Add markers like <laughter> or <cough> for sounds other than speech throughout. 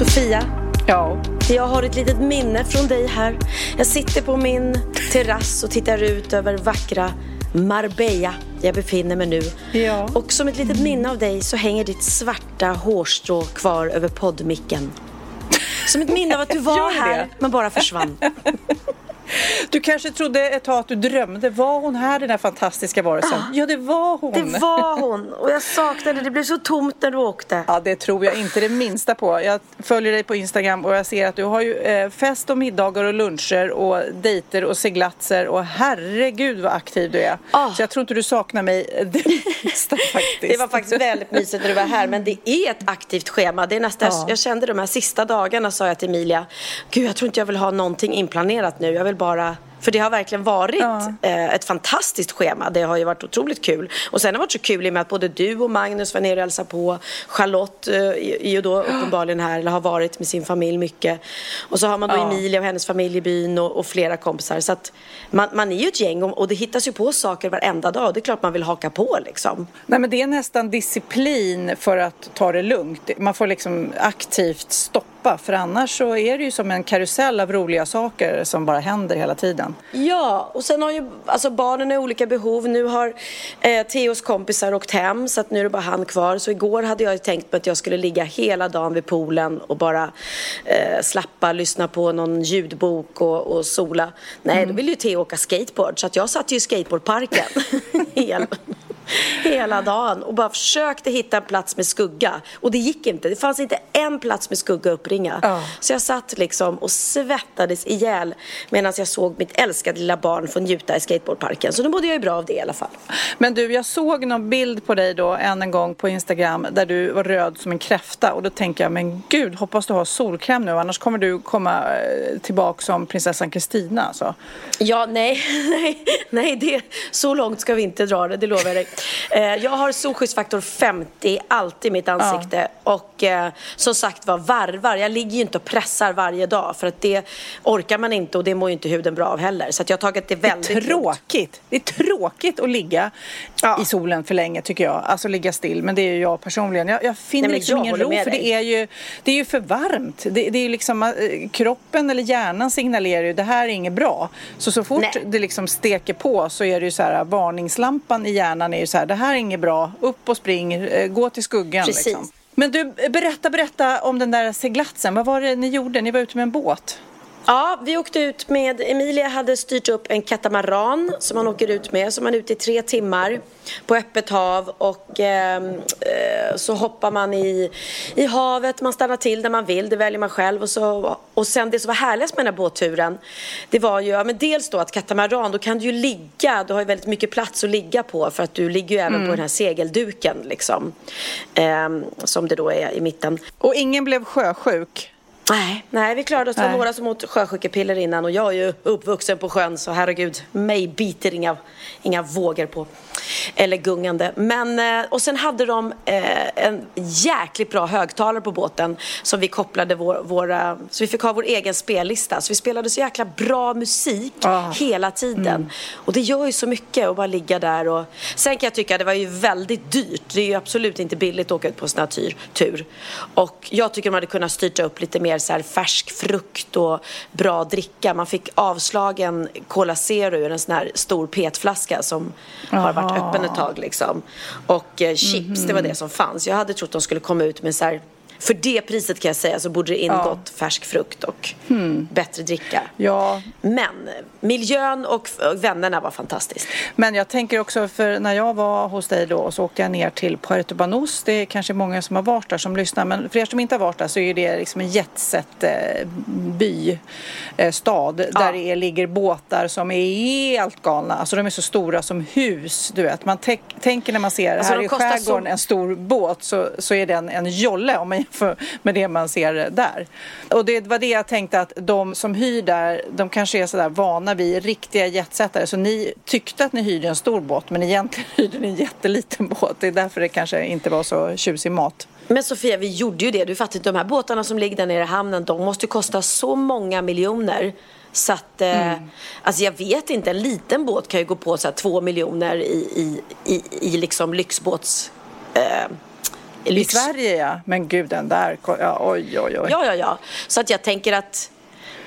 Sofia, Ja. jag har ett litet minne från dig här. Jag sitter på min terrass och tittar ut över vackra Marbella. Jag befinner mig nu. Ja. Och som ett litet minne av dig så hänger ditt svarta hårstrå kvar över poddmicken. Som ett minne av att du <laughs> var här men bara försvann. <laughs> Du kanske trodde ett tag att du drömde. Var hon här den där fantastiska varelsen? Ja, det var hon. Det var hon och jag saknade det. blev så tomt när du åkte. Ja, det tror jag inte det minsta på. Jag följer dig på Instagram och jag ser att du har ju eh, fest och middagar och luncher och dejter och seglatser och herregud vad aktiv du är. Ah. Så jag tror inte du saknar mig det <laughs> minsta faktiskt. Det var faktiskt väldigt mysigt när du var här men det är ett aktivt schema. Det är nästan, Ja. Jag kände de här sista dagarna sa jag till Emilia Gud jag tror inte jag vill ha någonting inplanerat nu. Jag vill bara för det har verkligen varit Ja. eh, ett fantastiskt schema. Det har ju varit otroligt kul. Och sen har det varit så kul i och med att både du och Magnus var nere och hälsade på. Charlotte eh, är ju då uppenbarligen här, eller har varit med sin familj mycket. Och så har man då Ja. Emilia och hennes familj i byn och, och flera kompisar. Så att man, man är ju ett gäng och, och det hittas ju på saker varenda dag. Och det är klart man vill haka på liksom. Nej, men det är nästan disciplin för att ta det lugnt. Man får liksom aktivt stoppa för annars så är det ju som en karusell av roliga saker som bara händer hela tiden. Ja, och sen har ju alltså barnen har olika behov. Nu har eh, Theos kompisar åkt hem så att nu är det bara han kvar. Så igår hade jag tänkt mig att jag skulle ligga hela dagen vid poolen och bara eh, slappa, lyssna på någon ljudbok och, och sola. Nej, då ville ju Theo åka skateboard så att jag satt ju i skateboardparken <laughs> hela, dagen och bara försökte hitta en plats med skugga. Och det gick inte. Det fanns inte en plats med skugga uppringa. Ja. Så jag satt liksom och svettades ihjäl medan jag såg mitt älskade lilla barn få njuta i skateboardparken. Så då mådde jag ju bra av det i alla fall. Men du, jag såg någon bild på dig då än en gång på Instagram där du var röd som en kräfta och då tänker jag, men gud, hoppas du har solkräm nu annars kommer du komma eh, tillbaka som prinsessan Kristina alltså. Ja, nej, <laughs> nej, nej det, så långt ska vi inte dra det, det lovar jag dig. Eh, jag har solskyddsfaktor 50 alltid i mitt ansikte och eh, som sagt var varvar. Jag ligger ju inte och pressar varje dag för att det orkar man inte och det mår ju inte huden bra av heller. Så jag har tagit det väldigt lugnt. Tråkigt. Det är tråkigt att ligga Ja. i solen för länge tycker jag. Alltså ligga still. Men det är ju jag personligen. Jag, jag finner Nej, liksom jag ingen ro för dig. det är, ju, det är ju för varmt. Det, det är ju liksom eh, kroppen eller hjärnan signalerar ju det här är inget bra. Så så fort Nej. det liksom steker på så är det ju så här varningslampan i hjärnan är ju så här det här är inget bra. Upp och spring, eh, gå till skuggan Precis. liksom. Men du, berätta, berätta om den där seglatsen. Vad var det ni gjorde? Ni var ute med en båt. Ja, vi åkte ut med, Emilia hade styrt upp en katamaran som man åker ut med. Så man är ute i tre timmar på öppet hav och ehm, eh, så hoppar man i, i havet, man stannar till där man vill, det väljer man själv. Och, så, och sen det som var härligast med den här båtturen, det var ju, ja, men dels då att katamaran, då kan du ju ligga, du har ju väldigt mycket plats att ligga på för att du ligger ju även på den här segelduken liksom. Ehm, som det då är i mitten. Och ingen blev sjösjuk. Nej, nej, vi klarade oss. Det var några som åt sjösjukepiller innan och jag är ju uppvuxen på sjön så herregud, mig biter inga, inga vågor på. Eller gungande. Men, eh, och sen hade de eh, en jäkligt bra högtalare på båten som vi kopplade vår, våra, så vi fick ha vår egen spellista. Så vi spelade så jäkla bra musik Ah. hela tiden. Och det gör ju så mycket att bara ligga där och sen kan jag tycka att det var ju väldigt dyrt. Det är ju absolut inte billigt att åka ut på en sån här tur. tur. Och jag tycker de hade kunnat styrta upp lite mer så här färsk frukt och bra dricka. Man fick avslagen Cola Zero ur en sån här stor petflaska som har varit öppen ett tag liksom. Och eh, chips, det var det som fanns. Jag hade trott de skulle komma ut med så här för det priset kan jag säga så borde det ingått ja. färsk frukt och hmm. bättre dricka. Ja. Men miljön och, och vännerna var fantastiskt. Men jag tänker också, för när jag var hos dig då så åkte jag ner till Puerto Banús. Det är kanske många som har varit där som lyssnar, men för er som inte har varit där så är det liksom en jetset eh, by, eh, stad, ja. där det ligger båtar som är helt galna. Alltså de är så stora som hus, du vet. Man tänker när man ser alltså, här i skärgården så... en stor båt så, så är den en jolle om man jämför med det man ser där. Och det var det jag tänkte att de som hyr där, de kanske är sådär vana vid riktiga jetsättare. Så ni tyckte att ni hyrde en stor båt men egentligen <laughs> hyrde ni en jätteliten båt. Det är därför det kanske inte var så tjusig mat. Men Sofia, vi gjorde ju det. Du fattar inte, de här båtarna som ligger där nere i hamnen, de måste kosta så många miljoner. Så att, eh, mm. alltså jag vet inte, en liten båt kan ju gå på så här, två miljoner i, i, i, i liksom lyxbåts... Eh, lyx. I Sverige ja, men gud den där, ja, oj oj oj. Ja, ja, ja. Så att jag tänker att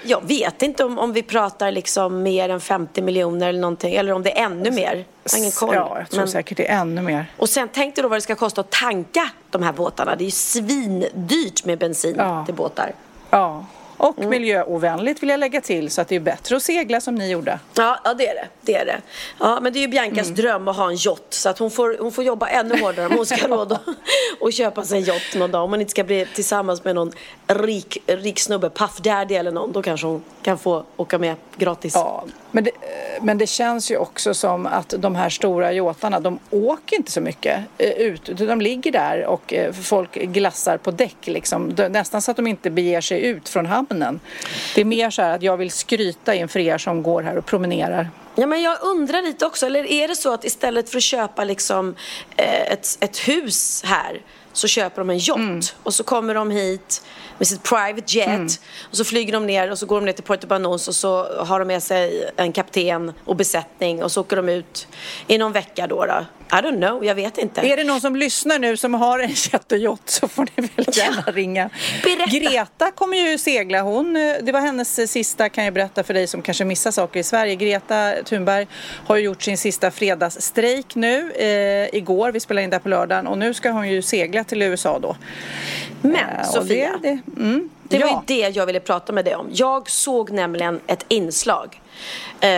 jag vet inte om, om vi pratar liksom mer än 50 miljoner eller någonting, eller om det är ännu mer. Jag har ingen koll. Ja, jag tror Men... säkert det är ännu mer. Och sen tänk dig då vad det ska kosta att tanka de här båtarna. Det är ju svindyrt med bensin ja. till båtar. Ja. Och mm. miljöovänligt vill jag lägga till så att det är bättre att segla som ni gjorde. Ja, ja det är det. det, är det. Ja, men det är ju Biancas mm. dröm att ha en yacht så att hon får, hon får jobba ännu hårdare om hon ska <laughs> råd att köpa sig en yacht någon dag. Om hon inte ska bli tillsammans med någon rik, rik snubbe, Puff Daddy eller någon, då kanske hon kan få åka med gratis. Ja, men det, men det känns ju också som att de här stora yatarna, de åker inte så mycket eh, ut. De ligger där och eh, folk glassar på däck liksom. Nästan så att de inte beger sig ut från hamnen. Det är mer så här att jag vill skryta inför er som går här och promenerar. Ja, men jag undrar lite också, eller är det så att istället för att köpa liksom eh, ett, ett hus här så köper de en yacht mm. och så kommer de hit med sitt private jet. Mm. Och så flyger de ner och så går de ner till Puerto Banús och så har de med sig en kapten och besättning och så åker de ut i någon vecka då. då. I don't know, jag vet inte. Är det någon som lyssnar nu som har en jättejott så får ni väl gärna ja. ringa. Berätta. Greta kommer ju segla. Hon, det var hennes sista, kan jag berätta för dig som kanske missar saker i Sverige. Greta Thunberg har ju gjort sin sista fredagsstrejk nu eh, igår. Vi spelar in där på lördagen och nu ska hon ju segla till USA då. Men eh, Sofia, det, det, mm, det var ja. ju det jag ville prata med dig om. Jag såg nämligen ett inslag eh,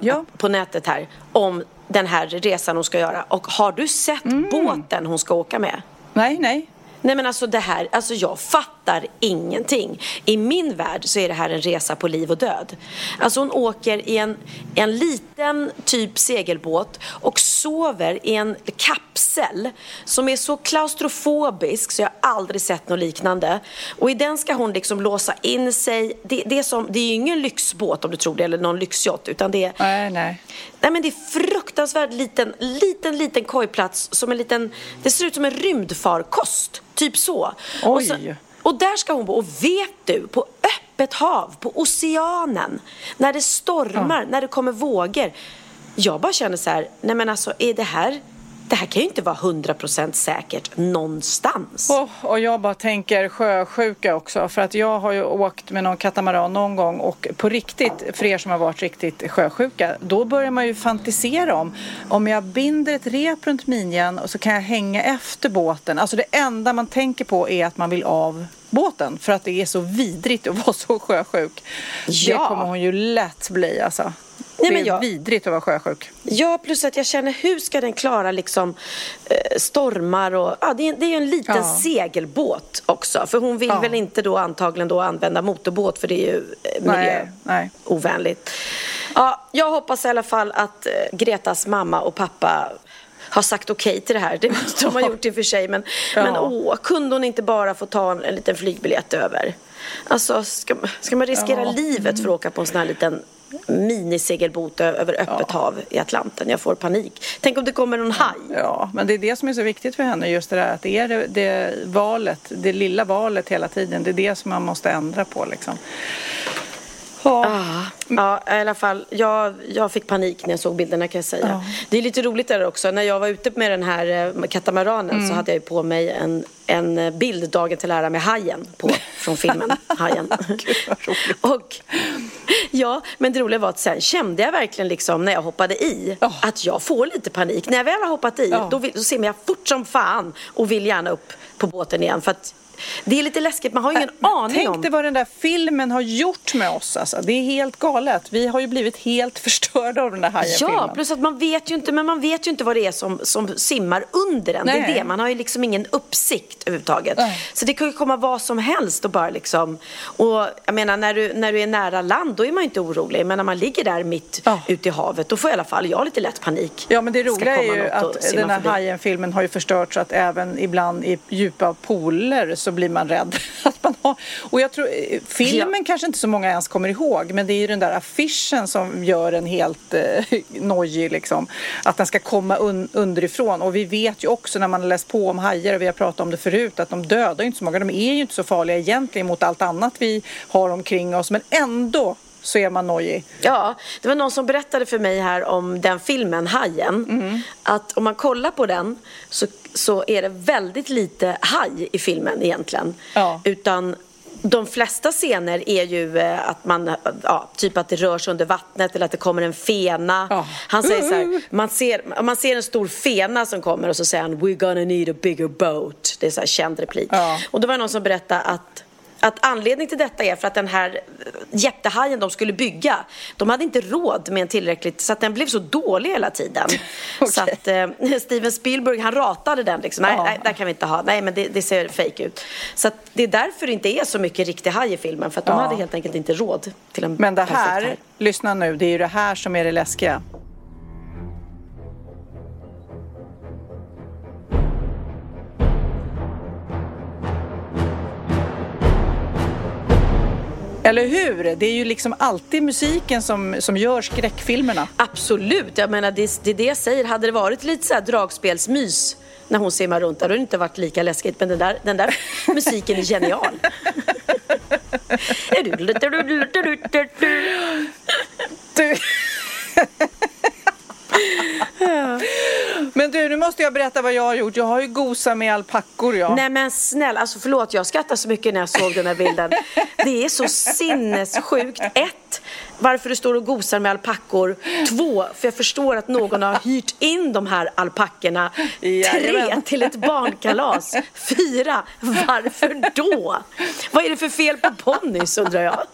ja. på nätet här om den här resan hon ska göra. Och har du sett mm. båten hon ska åka med? Nej, nej. Nej men alltså det här, alltså jag fattar ingenting. I min värld så är det här en resa på liv och död. Alltså hon åker i en, en liten typ segelbåt och sover i en kapsel som är så klaustrofobisk så jag aldrig sett något liknande. Och i den ska hon liksom låsa in sig. Det, det är, som, det är ju ingen lyxbåt om du tror det eller någon lyxyacht utan det är... Nej, nej. Nej men det är fruktansvärt liten, liten, liten kojplats som en liten, det ser ut som en rymdfarkost. Typ så. Oj. Och, där ska hon bo. Och vet du, på öppet hav, på oceanen, när det stormar, ja. när det kommer vågor. Jag bara känner så här, nej men alltså är det här det här kan ju inte vara 100% säkert någonstans. Oh, och jag bara tänker sjösjuka också för att jag har ju åkt med någon katamaran någon gång och på riktigt, för er som har varit riktigt sjösjuka, då börjar man ju fantisera om om jag binder ett rep runt midjan och så kan jag hänga efter båten. Alltså det enda man tänker på är att man vill av båten för att det är så vidrigt att vara så sjösjuk. Ja. Det kommer hon ju lätt bli alltså. Nej, det är jag, vidrigt att vara sjösjuk. Ja, plus att jag känner hur ska den klara liksom eh, stormar och ja, det är, det är ju en liten ja. segelbåt också. För hon vill ja. väl inte då antagligen då använda motorbåt för det är ju eh, miljöovänligt. Ja, jag hoppas i alla fall att eh, Gretas mamma och pappa har sagt okej okay till det här. Det måste <laughs> de ha gjort i och för sig. Men, ja. men åh, kunde hon inte bara få ta en, en liten flygbiljett över? Alltså, ska, ska man riskera ja. livet för att åka på en sån här liten minisegelbåt över öppet ja. hav i Atlanten. Jag får panik. Tänk om det kommer någon haj. Ja, men det är det som är så viktigt för henne. Just det där att det är det, det valet, det lilla valet hela tiden. Det är det som man måste ändra på liksom. Ja. ja, i alla fall. Jag, jag fick panik när jag såg bilderna kan jag säga. Ja. Det är lite roligt där också. När jag var ute med den här eh, katamaranen mm. så hade jag på mig en, en bild dagen till ära med hajen på, <laughs> från filmen Hajen. och, ja, men det roliga var att sen kände jag verkligen liksom när jag hoppade i oh. att jag får lite panik. När jag väl har hoppat i oh. då, vill, då ser jag fort som fan och vill gärna upp på båten igen. För att det är lite läskigt, man har ju ingen äh, aning tänk om. Tänk dig vad den där filmen har gjort med oss alltså. Det är helt galet. Vi har ju blivit helt <laughs> förstörda av den där Hajen-filmen. Ja, plus att man vet ju inte, men man vet ju inte vad det är som, som simmar under den. Nej. Det är det, man har ju liksom ingen uppsikt överhuvudtaget. Nej. Så det kan ju komma vad som helst och bara liksom, och jag menar när du, när du är nära land då är man ju inte orolig, men när man ligger där mitt oh. ute i havet då får i alla fall jag lite lätt panik. Ja, men det roliga är ju att den här Hajen-filmen har ju förstört så att även ibland i djupa pooler så blir man rädd. <laughs> att man har, och jag tror, eh, filmen ja. kanske inte så många ens kommer ihåg, men det är ju den där affischen som gör en helt eh, <laughs> nojig liksom. Att den ska komma un, underifrån. Och vi vet ju också när man har läst på om hajar och vi har pratat om det förut att de dödar ju inte så många. De är ju inte så farliga egentligen mot allt annat vi har omkring oss, men ändå så är man nojig. Ja, det var någon som berättade för mig här om den filmen Hajen. Mm. Att om man kollar på den så, så är det väldigt lite haj i filmen egentligen. Ja. Utan de flesta scener är ju eh, att man, ja, typ att det rör sig under vattnet eller att det kommer en fena. Oh. Han säger så här, man ser, man ser en stor fena som kommer och så säger han We're gonna need a bigger boat. Det är så här känd replik. Oh. Och då var det någon som berättade att att anledningen till detta är för att den här jättehajen de skulle bygga, de hade inte råd med en tillräckligt, så att den blev så dålig hela tiden. okay. <laughs> Så att eh, Steven Spielberg, han ratade den liksom. Nej, ja. nej, där kan vi inte ha. Nej, men det, det ser fake ut. Så att det är därför det inte är så mycket riktig haj i filmen, för att de ja. hade helt enkelt inte råd till en Men det här, lyssna nu, det är ju det här som är det läskiga. Eller hur? Det är ju liksom alltid musiken som, som gör skräckfilmerna. Absolut, jag menar det, det är det jag säger. Hade det varit lite så här dragspelsmys när hon simmar runt hade det inte varit lika läskigt. Men den där, den där musiken är genial. du. Men du, nu måste jag berätta vad jag har gjort. Jag har ju gosat med alpackor jag. Nej men snälla, alltså förlåt jag skrattar så mycket när jag såg den här bilden. Det är så sinnessjukt. Ett, varför du står och gosar med alpackor. Två, för jag förstår att någon har hyrt in de här alpackorna. Tre, till ett barnkalas. Fyra, varför då? Vad är det för fel på ponnys undrar jag?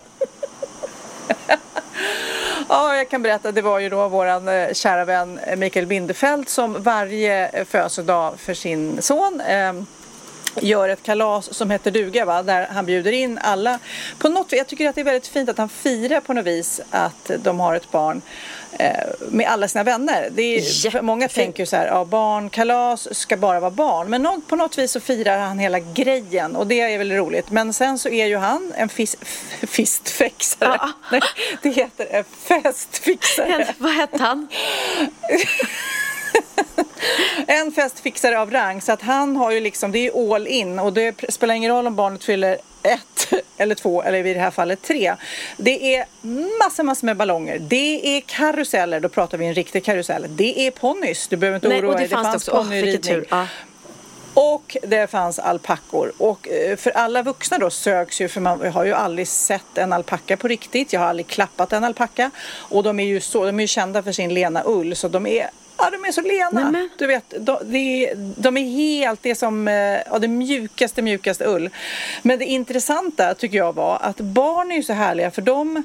Ja, jag kan berätta. Det var ju då vår eh, kära vän eh, Mikael Bindefeld som varje eh, födelsedag för sin son eh, gör ett kalas som heter duga va? där han bjuder in alla. På något, jag tycker att det är väldigt fint att han firar på något vis att de har ett barn med alla sina vänner. Det är, många tänker ju så här, ja, barnkalas ska bara vara barn. Men på något vis så firar han hela grejen och det är väl roligt. Men sen så är ju han en fis, <laughs> fistfixare. Ja. <laughs> det heter en festfixare. Vad hette han? <laughs> en festfixare av rang så att han har ju liksom, det är all in och det spelar ingen roll om barnet fyller ett eller två eller i det här fallet tre. Det är massor, massor med ballonger. Det är karuseller, då pratar vi en riktig karusell. Det är ponnys, du behöver inte oroa dig. Det, det fanns ponnyridning. Oh, och det fanns alpackor. Och eh, för alla vuxna då söks ju, för man har ju aldrig sett en alpacka på riktigt. Jag har aldrig klappat en alpacka. Och de är ju, så, de är ju kända för sin lena ull, så de är Ja, de är så lena. Nej, du vet, de, de, de, är helt det som, eh, ja, det mjukaste, mjukaste ull. Men det intressanta tycker jag var att barn är ju så härliga för de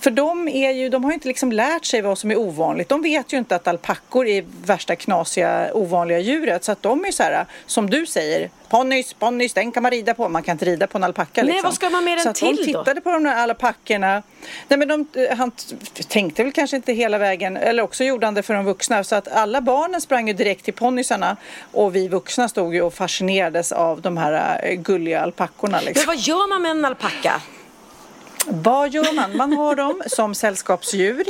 för de, är ju, de har ju inte liksom lärt sig vad som är ovanligt. De vet ju inte att alpackor är värsta knasiga ovanliga djuret. Så att de är så här, som du säger, ponnys, ponnys, den kan man rida på. Man kan inte rida på en alpacka. Liksom. Nej, vad ska man med den till då? de tittade på de där alpackorna. Nej, men de, han tänkte väl kanske inte hela vägen, eller också gjorde han det för de vuxna. Så att alla barnen sprang ju direkt till ponnysarna och vi vuxna stod ju och fascinerades av de här eh, gulliga alpackorna. Liksom. Men vad gör man med en alpacka? Vad gör man? Man har dem som sällskapsdjur.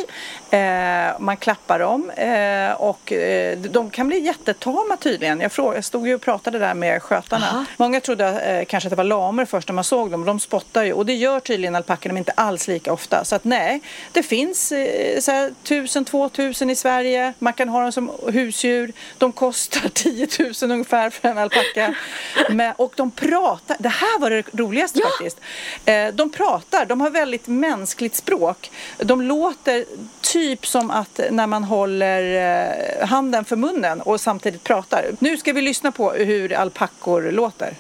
Eh, man klappar dem eh, och eh, de kan bli jättetama tydligen. Jag, fråg, jag stod ju och pratade där med skötarna. Aha. Många trodde kanske att det var lamer först när man såg dem. De spottar ju och det gör tydligen alpackorna men inte alls lika ofta. Så att nej, det finns så här, 1000, 2000 i Sverige. Man kan ha dem som husdjur. De kostar <laughs> 10 000 ungefär för en alpacka. och de pratar. Det här var det roligaste ja. faktiskt. De pratar. De har väldigt mänskligt språk. De låter typ som att när man håller eh, handen för munnen och samtidigt pratar. Nu ska vi lyssna på hur alpackor låter.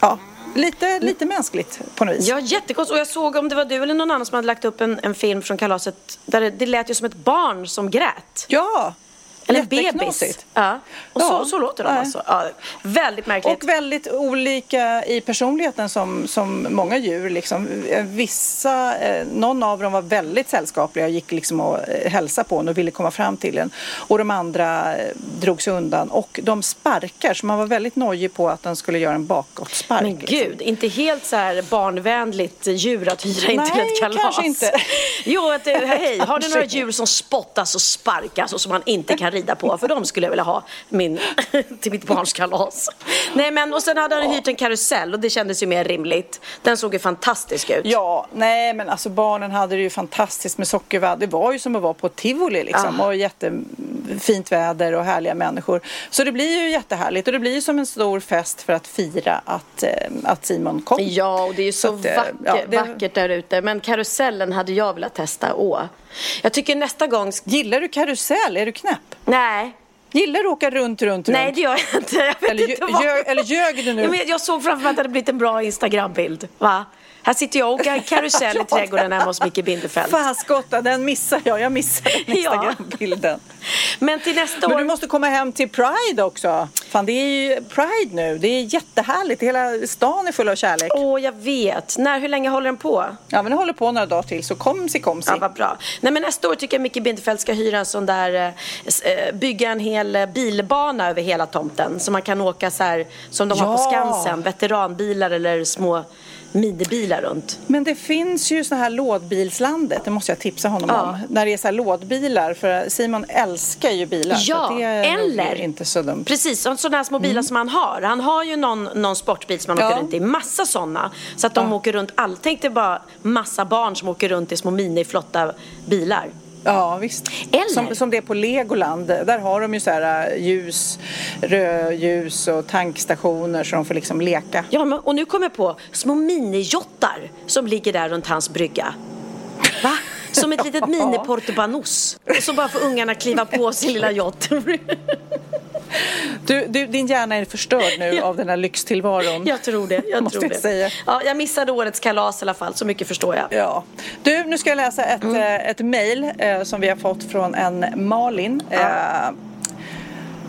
Ja, lite, lite mänskligt på något vis. Ja, jättekonstigt. Och jag såg om det var du eller någon annan som hade lagt upp en, en film från kalaset där det, det lät ju som ett barn som grät. Ja, eller bebis. Ja. Och Ja. så, så låter de Nej. alltså. Ja, väldigt märkligt. Och väldigt olika i personligheten som, som många djur. Liksom. Vissa, eh, någon av dem var väldigt sällskapliga och gick liksom och eh, hälsade på en och ville komma fram till en. Och de andra eh, drog sig undan. Och de sparkar, så man var väldigt nojig på att den skulle göra en bakåtspark. Men liksom. gud, inte helt så här barnvänligt djur att hyra in till Nej, ett kalas. kanske inte. <laughs> Jo, att, hej, har du några djur som spottas och sparkas och som man inte kan rida på? För de skulle jag vilja ha min, <laughs> till mitt barns kalas. Nej, men och sen hade han hyrt en karusell och det kändes ju mer rimligt. Den såg ju fantastisk ut. Ja, nej men alltså barnen hade det ju fantastiskt med sockervadd. Det var ju som att vara på tivoli liksom Ah. och jättefint väder och härliga människor. Så det blir ju jättehärligt och det blir ju som en stor fest för att fira att, eh, att Simon kom. Ja, och det är ju så, Så att, eh, vacker, ja, det- vackert där ute. Men karusellen hade jag velat testa. Åh. Jag tycker nästa gång... Gillar du karusell? Är du knäpp? Nej, Gillar du att åka runt, runt, Nej, runt? det gör jag inte. Jag Eller, inte ljög, eller ljög du nu? Ja, men jag såg framför mig att det hade blivit en bra Instagram-bild. Va? Här sitter jag och åker karusell i <laughs> trädgården hemma hos Micke Bindefeld. Faskotta, den missar jag. Jag <laughs> Ja. Instagram-bilden. Men till nästa Men år... du måste komma hem till Pride också. Fan, det är ju Pride nu. Det är jättehärligt. Hela stan är full av kärlek. Åh, jag vet. När, hur länge håller den på? Ja, men det håller på några dagar till, så kom si, kom si. Ja, vad bra. Nej, men nästa år tycker jag Micke Bindefeld ska hyra en sån där, eh, eh, bygga en hel eh, bilbana över hela tomten. Så man kan åka så här som de har på Ja. Skansen, veteranbilar eller små minibilar runt. Men det finns ju så här lådbilslandet, det måste jag tipsa honom Ja. om. När det är så här lådbilar, för Simon älskar ju bilar. Ja, så det är eller- inte så dumt. Precis, så- sådana här små bilar som han har. Han har ju någon, någon sportbil som han Ja. åker runt i. Massa sådana. Så att de åker runt. All, tänk dig bara massa barn som åker runt i små miniflotta bilar. Ja, visst. Eller- Som, som det är på Legoland. Där har de ju så här äh, ljus, rödljus och tankstationer så de får liksom leka. Ja, men, och nu kommer jag på små minijottar som ligger där runt hans brygga. Va? Som ett litet <laughs> mini-portobanos. Och så bara får ungarna kliva på sin lilla yacht. Du, du, din hjärna är förstörd nu Ja. av den här lyxtillvaron. Jag tror det. Jag tror det. säga. Ja, jag missade årets kalas i alla fall, så mycket förstår jag. Ja. Du, nu ska jag läsa ett, Mm. eh, ett mejl eh, som vi har fått från en Malin. Eh,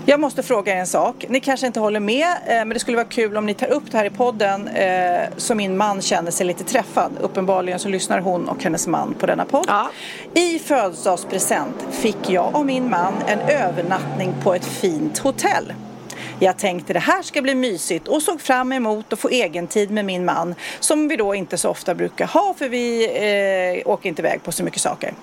jag måste fråga en sak. Ni kanske inte håller med, eh, men det skulle vara kul om ni tar upp det här i podden eh, så min man känner sig lite träffad. Uppenbarligen så lyssnar hon och hennes man på denna podd. Ja. I födelsedagspresent fick jag och min man en övernattning på ett fint hotell. Jag tänkte det här ska bli mysigt och såg fram emot att få egen tid med min man som vi då inte så ofta brukar ha för vi eh, åker inte iväg på så mycket saker.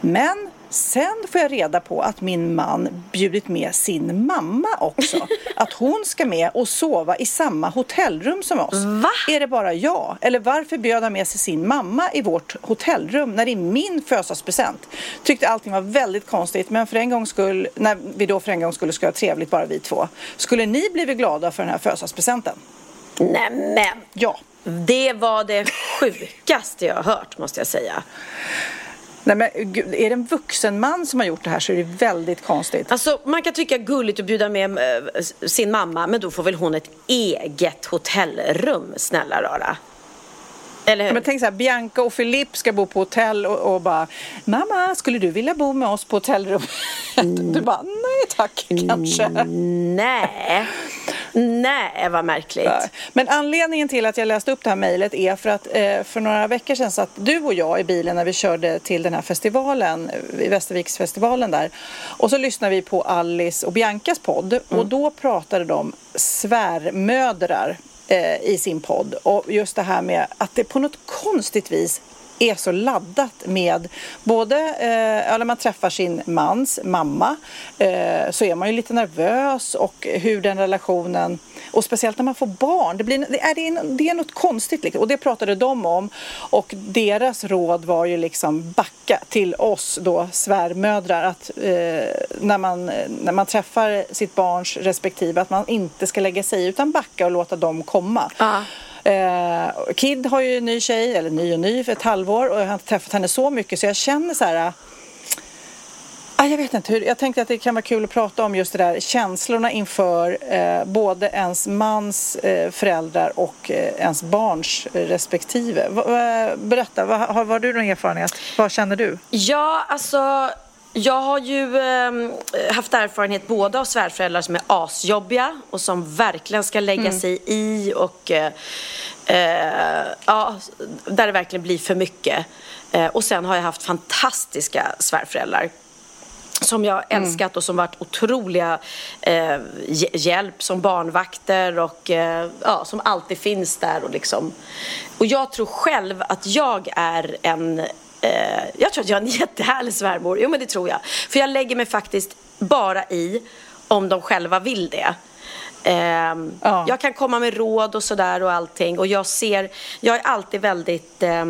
Men sen får jag reda på att min man bjudit med sin mamma också. <laughs> Att hon ska med och sova i samma hotellrum som oss. Va? Är det bara jag? Eller varför bjöd han med sig sin mamma i vårt hotellrum när det är min födelsedagspresent? Tyckte allting var väldigt konstigt men för en gångs skull, när vi då för en gångs skull ska ha trevligt bara vi två. Skulle ni blivit glada för den här födelsedagspresenten? Nämen! Ja. Det var det sjukaste jag har hört, måste jag säga. Nej, men, gud, är det en vuxen man som har gjort det här så är det väldigt konstigt. Alltså, man kan tycka gulligt att bjuda med eh, sin mamma, men då får väl hon ett eget hotellrum, snälla rara. Eller hur? Men tänk så här, Bianca och Filip ska bo på hotell och, och bara Mamma, skulle du vilja bo med oss på hotellrummet? <laughs> Du bara, nej tack, kanske. Nej. Nej, vad märkligt. Nej. Men anledningen till att jag läste upp det här mejlet är för att eh, för några veckor sedan satt du och jag i bilen när vi körde till den här festivalen, eh, Västerviksfestivalen där. Och så lyssnade vi på Alice och Biancas podd och då pratade de svärmödrar eh, i sin podd och just det här med att det på något konstigt vis är så laddat med både, eh, när man träffar sin mans mamma eh, så är man ju lite nervös och hur den relationen och speciellt när man får barn, det, blir, det, är, det, är, det är något konstigt liksom. och det pratade de om och deras råd var ju liksom backa till oss då svärmödrar att eh, när, man, när man träffar sitt barns respektive att man inte ska lägga sig i utan backa och låta dem komma. Ah. Eh, Kid har ju en ny tjej, eller ny och ny för ett halvår och jag har inte träffat henne så mycket så jag känner så här Ah, jag vet inte hur, jag tänkte att det kan vara kul att prata om just det där känslorna inför eh, både ens mans eh, föräldrar och eh, ens barns eh, respektive. Va, va, berätta, va, har, har du någon erfarenhet? Vad känner du? Ja, alltså jag har ju eh, haft erfarenhet både av svärföräldrar som är asjobbiga och som verkligen ska lägga mm. sig i och eh, eh, ja, där det verkligen blir för mycket. Eh, och sen har jag haft fantastiska svärföräldrar som jag mm. älskat och som varit otroliga eh, hjälp som barnvakter och eh, ja, som alltid finns där och liksom. Och jag tror själv att jag är en eh, jag tror att jag är en <laughs> jättehärlig svärmor. Jo men det tror jag. För jag lägger mig faktiskt bara i om de själva vill det. Eh, ja. Jag kan komma med råd och sådär och allting och jag ser, jag är alltid väldigt eh,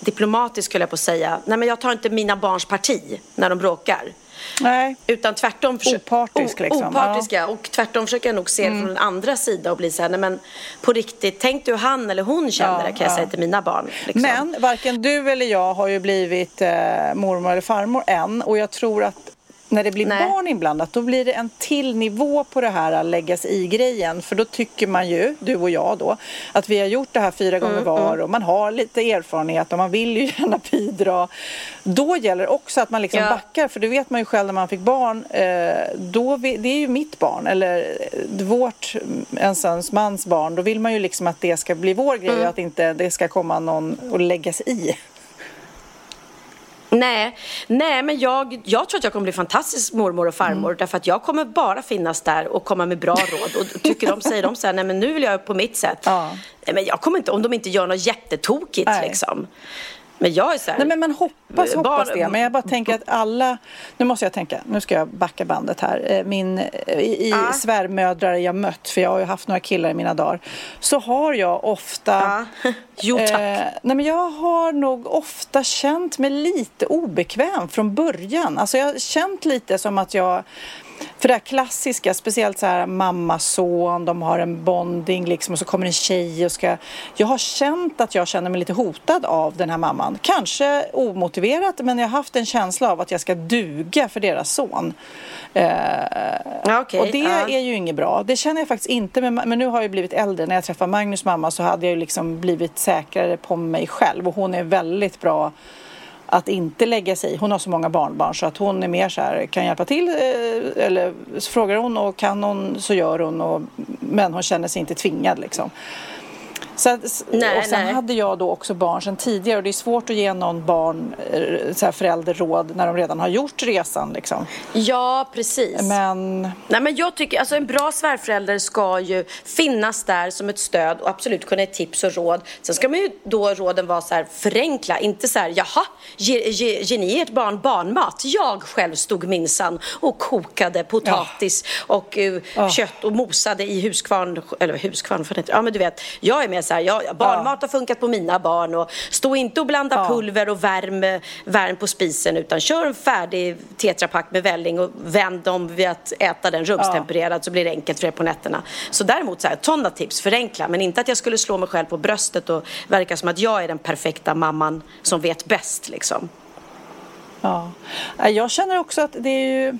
diplomatisk skulle jag på att säga. Nej men jag tar inte mina barns parti när de bråkar. Nej. Utan tvärtom. Opartisk liksom. Opartiska. Ja. Och tvärtom försöker jag nog se det mm. från den andra sidan och bli så här, nej men på riktigt, tänk du han eller hon känner det kan jag säga till mina barn. Liksom. Men varken du eller jag har ju blivit eh, mormor eller farmor än och jag tror att när det blir Nej. barn inblandat då blir det en till nivå på det här att läggas i grejen för då tycker man ju, du och jag då, att vi har gjort det här fyra gånger mm, var mm. och man har lite erfarenhet och man vill ju <laughs> gärna bidra. Då gäller det också att man liksom ja. backar för det vet man ju själv när man fick barn, eh, då, det är ju mitt barn eller eh, vårt, en sons mans barn, då vill man ju liksom att det ska bli vår grej mm. att inte det ska komma någon och läggas i. Nej, nej men jag, jag tror att jag kommer bli fantastisk mormor och farmor mm. därför att jag kommer bara finnas där och komma med bra <laughs> råd och tycker de, säger de så här, nej men nu vill jag på mitt sätt. Ja. Nej men jag kommer inte, om de inte gör något jättetokigt nej. liksom. Men jag är så här, Nej men man hoppas, hoppas det. Men jag bara tänker att alla, nu måste jag tänka, nu ska jag backa bandet här. Eh, min, eh, i, i ah. svärmödrar jag mött, för jag har ju haft några killar i mina dagar, så har jag ofta ah. <laughs> Jo tack. Eh, nej men jag har nog ofta känt mig lite obekväm från början. Alltså jag har känt lite som att jag för det här klassiska, speciellt så här mamma, son, de har en bonding liksom och så kommer en tjej och ska... Jag har känt att jag känner mig lite hotad av den här mamman. Kanske omotiverat, men jag har haft en känsla av att jag ska duga för deras son. Eh, okay, och det uh. är ju inget bra. Det känner jag faktiskt inte, men, men nu har jag blivit äldre. När jag träffade Magnus mamma så hade jag ju liksom blivit säkrare på mig själv och hon är väldigt bra att inte lägga sig i. Hon har så många barnbarn så att hon är mer så här, kan hjälpa till eh, eller så frågar hon och kan hon så gör hon och, men hon känner sig inte tvingad liksom. Så att, nej, och sen nej. hade jag då också barn sedan tidigare och det är svårt att ge någon barn eh, så här, förälder råd när de redan har gjort resan. Liksom. Ja, precis. Men... Nej, men jag tycker, alltså en bra svärförälder ska ju finnas där som ett stöd och absolut kunna ge tips och råd. Sen ska man ju då råden vara så här förenkla, inte så här jaha, ge, ge, ge ni ert barn barnmat? Jag själv stod minsann och kokade potatis ja. och uh, oh. kött och mosade i huskvarn, eller huskvarn, för det, ja men du vet, jag är med så här, ja, barnmat har funkat på mina barn och stå inte och blanda pulver och värm, värm på spisen utan kör en färdig tetrapack med välling och vänd dem vid att äta den rumstempererad så blir det enkelt för er på nätterna. Så däremot så här, sådana tips, förenkla, men inte att jag skulle slå mig själv på bröstet och verka som att jag är den perfekta mamman som vet bäst liksom. Ja, jag känner också att det är ju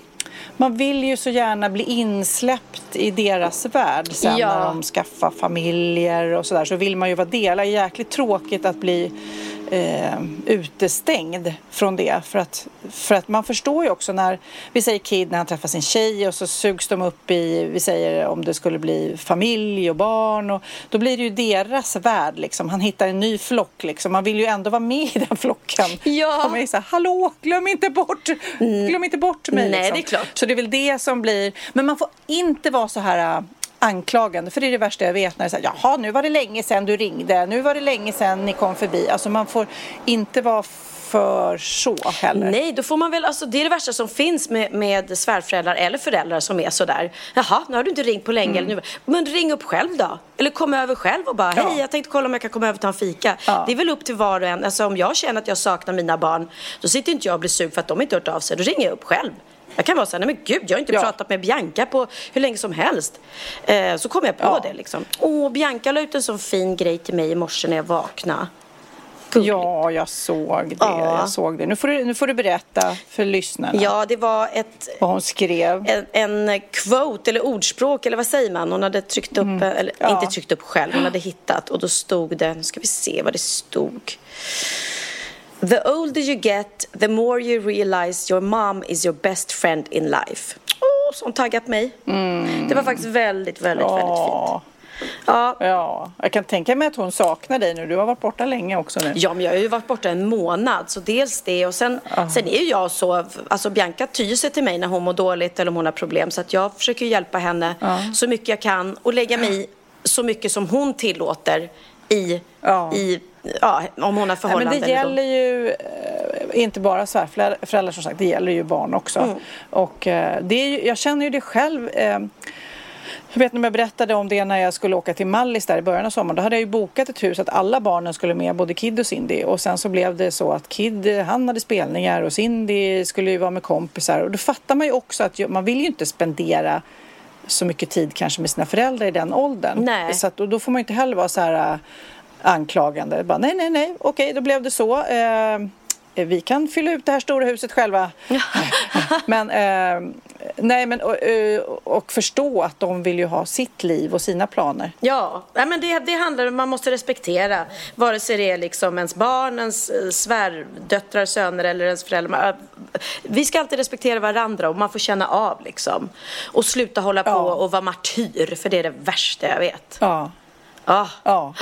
man vill ju så gärna bli insläppt i deras värld sen ja. när de skaffar familjer och sådär så vill man ju vara del. Det är jäkligt tråkigt att bli eh, utestängd från det. För att, för att man förstår ju också när, vi säger Kid när han träffar sin tjej och så sugs de upp i, vi säger om det skulle bli familj och barn och då blir det ju deras värld liksom. Han hittar en ny flock liksom. Man vill ju ändå vara med i den flocken. Ja. Och man är så här, hallå, glöm inte bort, glöm inte bort mig. Nej, liksom. det är klart. Så det är väl det som blir, men man får inte vara så här anklagande. För det är det värsta jag vet när det säger jaha nu var det länge sedan du ringde, nu var det länge sedan ni kom förbi. Alltså man får inte vara för så heller. Nej, då får man väl, alltså det är det värsta som finns med, med svärföräldrar eller föräldrar som är sådär. Jaha, nu har du inte ringt på länge. Mm. Eller nu, men ring upp själv då. Eller kom över själv och bara, hej ja. jag tänkte kolla om jag kan komma över och ta en fika. Ja. Det är väl upp till var och en. Alltså om jag känner att jag saknar mina barn, då sitter inte jag och blir sur för att de inte hört av sig. Då ringer jag upp själv. Jag kan vara så här, nej men gud, jag har inte ja. pratat med Bianca på hur länge som helst. Eh, så kom jag på ja. det liksom. Åh, Bianca la ut en sån fin grej till mig i morse när jag vaknade. Gulligt. Ja, jag såg det. Ja. Jag såg det. Nu, får du, nu får du berätta för lyssnarna Ja, det var ett, vad hon skrev. en, en quote eller ordspråk eller vad säger man? Hon hade tryckt upp, eller Mm. Ja. inte tryckt upp själv, hon hade hittat och då stod det, nu ska vi se vad det stod. The older you get, the more you realize your mom is your best friend in life. Åh, som taggat mig. Det var faktiskt väldigt, väldigt, väldigt Ja, fint. Ja, ja, jag kan tänka mig att hon saknar dig nu. Du har varit borta länge också nu. Ja, men jag har ju varit borta en månad, så dels det och sen, sen är ju jag så, alltså Bianca tyr sig till mig när hon mår dåligt eller om hon har problem så att jag försöker hjälpa henne så mycket jag kan och lägga mig i så mycket som hon tillåter i, Ja. i ja, om hon har Nej, förhållande. men det gäller ju eh, inte bara svärföräldrar som sagt, det gäller ju barn också. Mm. Och eh, det är ju, jag känner ju det själv. Eh, jag vet när jag berättade om det när jag skulle åka till Mallis där i början av sommaren. Då hade jag ju bokat ett hus att alla barnen skulle med, både Kid och Cindy. Och sen så blev det så att Kid, han hade spelningar och Cindy skulle ju vara med kompisar. Och då fattar man ju också att man vill ju inte spendera så mycket tid kanske med sina föräldrar i den åldern. Nej. Så att, och då får man ju inte heller vara så här anklagande. Bara, nej, nej, nej, okej, då blev det så. Eh, vi kan fylla ut det här stora huset själva. <laughs> men, eh, nej, men och, eh, och förstå att de vill ju ha sitt liv och sina planer. Ja, nej, men det, det handlar om man måste respektera vare sig det är liksom ens barn, ens eh, svärdöttrar, söner eller ens föräldrar. Vi ska alltid respektera varandra och man får känna av liksom. Och sluta hålla på Ja. och vara martyr, för det är det värsta jag vet. Ja, Ja. ja.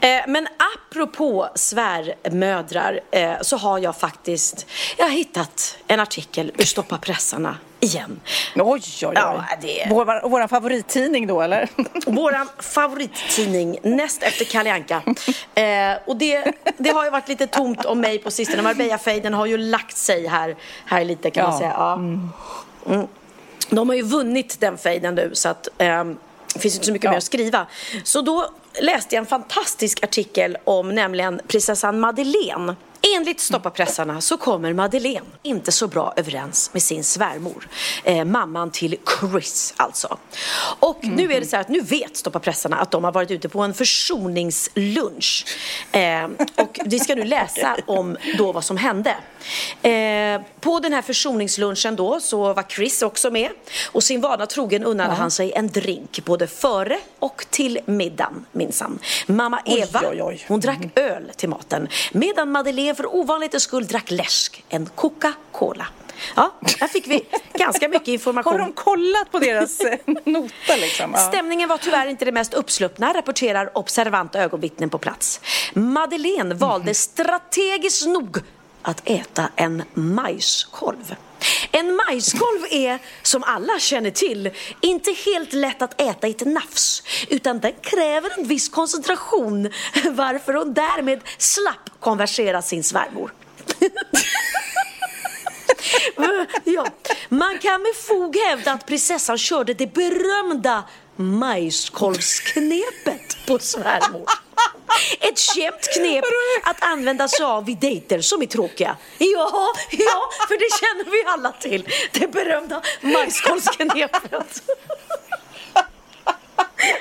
Eh, Men apropå svärmödrar eh, så har jag faktiskt jag har hittat en artikel ur Stoppa pressarna igen. Oj, oj, oj. Ja, det- Vår, vår favorittidning då, eller? <laughs> Våran favorittidning näst efter Kalle Anka. Eh, och det, det har ju varit lite tomt om mig på sistone. Marbella-fejden har ju lagt sig här, här lite kan man Ja. säga. Ja. Mm. De har ju vunnit den fejden nu så att ehm, det finns inte så mycket Ja. mer att skriva. Så då läste jag en fantastisk artikel om nämligen prinsessan Madeleine. Enligt Stoppa pressarna så kommer Madeleine inte så bra överens med sin svärmor. Eh, mamman till Chris alltså. Och nu är det så här att nu vet Stoppa pressarna att de har varit ute på en försoningslunch. Eh, och vi ska nu läsa om då vad som hände. Eh, på den här försoningslunchen då så var Chris också med. Och sin vana trogen unnade han sig en drink både före och till middagen minsann. Mamma Oj, Eva, oj, oj. hon drack öl till maten. Medan Madeleine för ovanlighetens skull drack läsk, en Coca-Cola. Ja, här fick vi ganska mycket information. <laughs> Har de kollat på deras eh, <laughs> nota liksom? Ja. Stämningen var tyvärr inte det mest uppsluppna, rapporterar observanta ögonvittnen på plats. Madeleine valde strategiskt nog att äta en majskolv. En majskolv är, som alla känner till, inte helt lätt att äta i ett nafs, utan den kräver en viss koncentration, <laughs> varför hon därmed slapp konversera sin svärmor. <laughs> ja. Man kan med fog hävda att prinsessan körde det berömda majskolvsknepet på svärmor. <laughs> Känt knep att använda sig av vid dejter som är tråkiga. Ja, ja, för det känner vi alla till. Det berömda majskolvsknepet.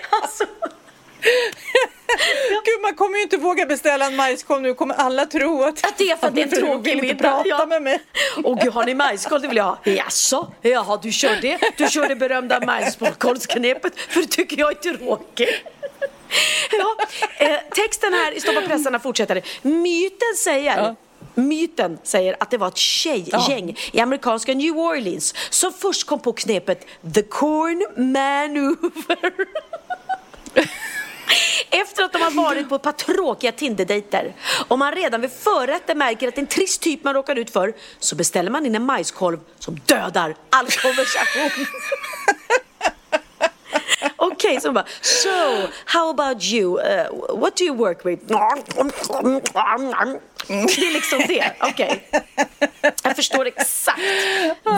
Alltså, <laughs> Gud, man kommer ju inte våga beställa en majskolv nu. kommer alla tro att, Att det är för att det är en tråkig vill inte prata ja. med mig. Åh gud, har ni majskolv? Det vill jag ha. Jaså? Jaha, du kör det? Du kör det berömda majskolvsknepet? För det tycker jag är tråkigt. <laughs> Ja, eh, texten här i Stoppa pressarna fortsätter. Myten säger Ja. Myten säger att det var ett tjejgäng i amerikanska New Orleans som först kom på knepet The Corn Maneuver. <laughs> Efter att de har varit på ett par tråkiga Tinder-dejter och man redan vid förrätten märker att det är en trist typ man råkar ut för så beställer man in en majskolv som dödar all konversation. <laughs> Okej, så de bara, so how about you? Uh, what do you work with? Det är liksom det, okej. Jag förstår exakt.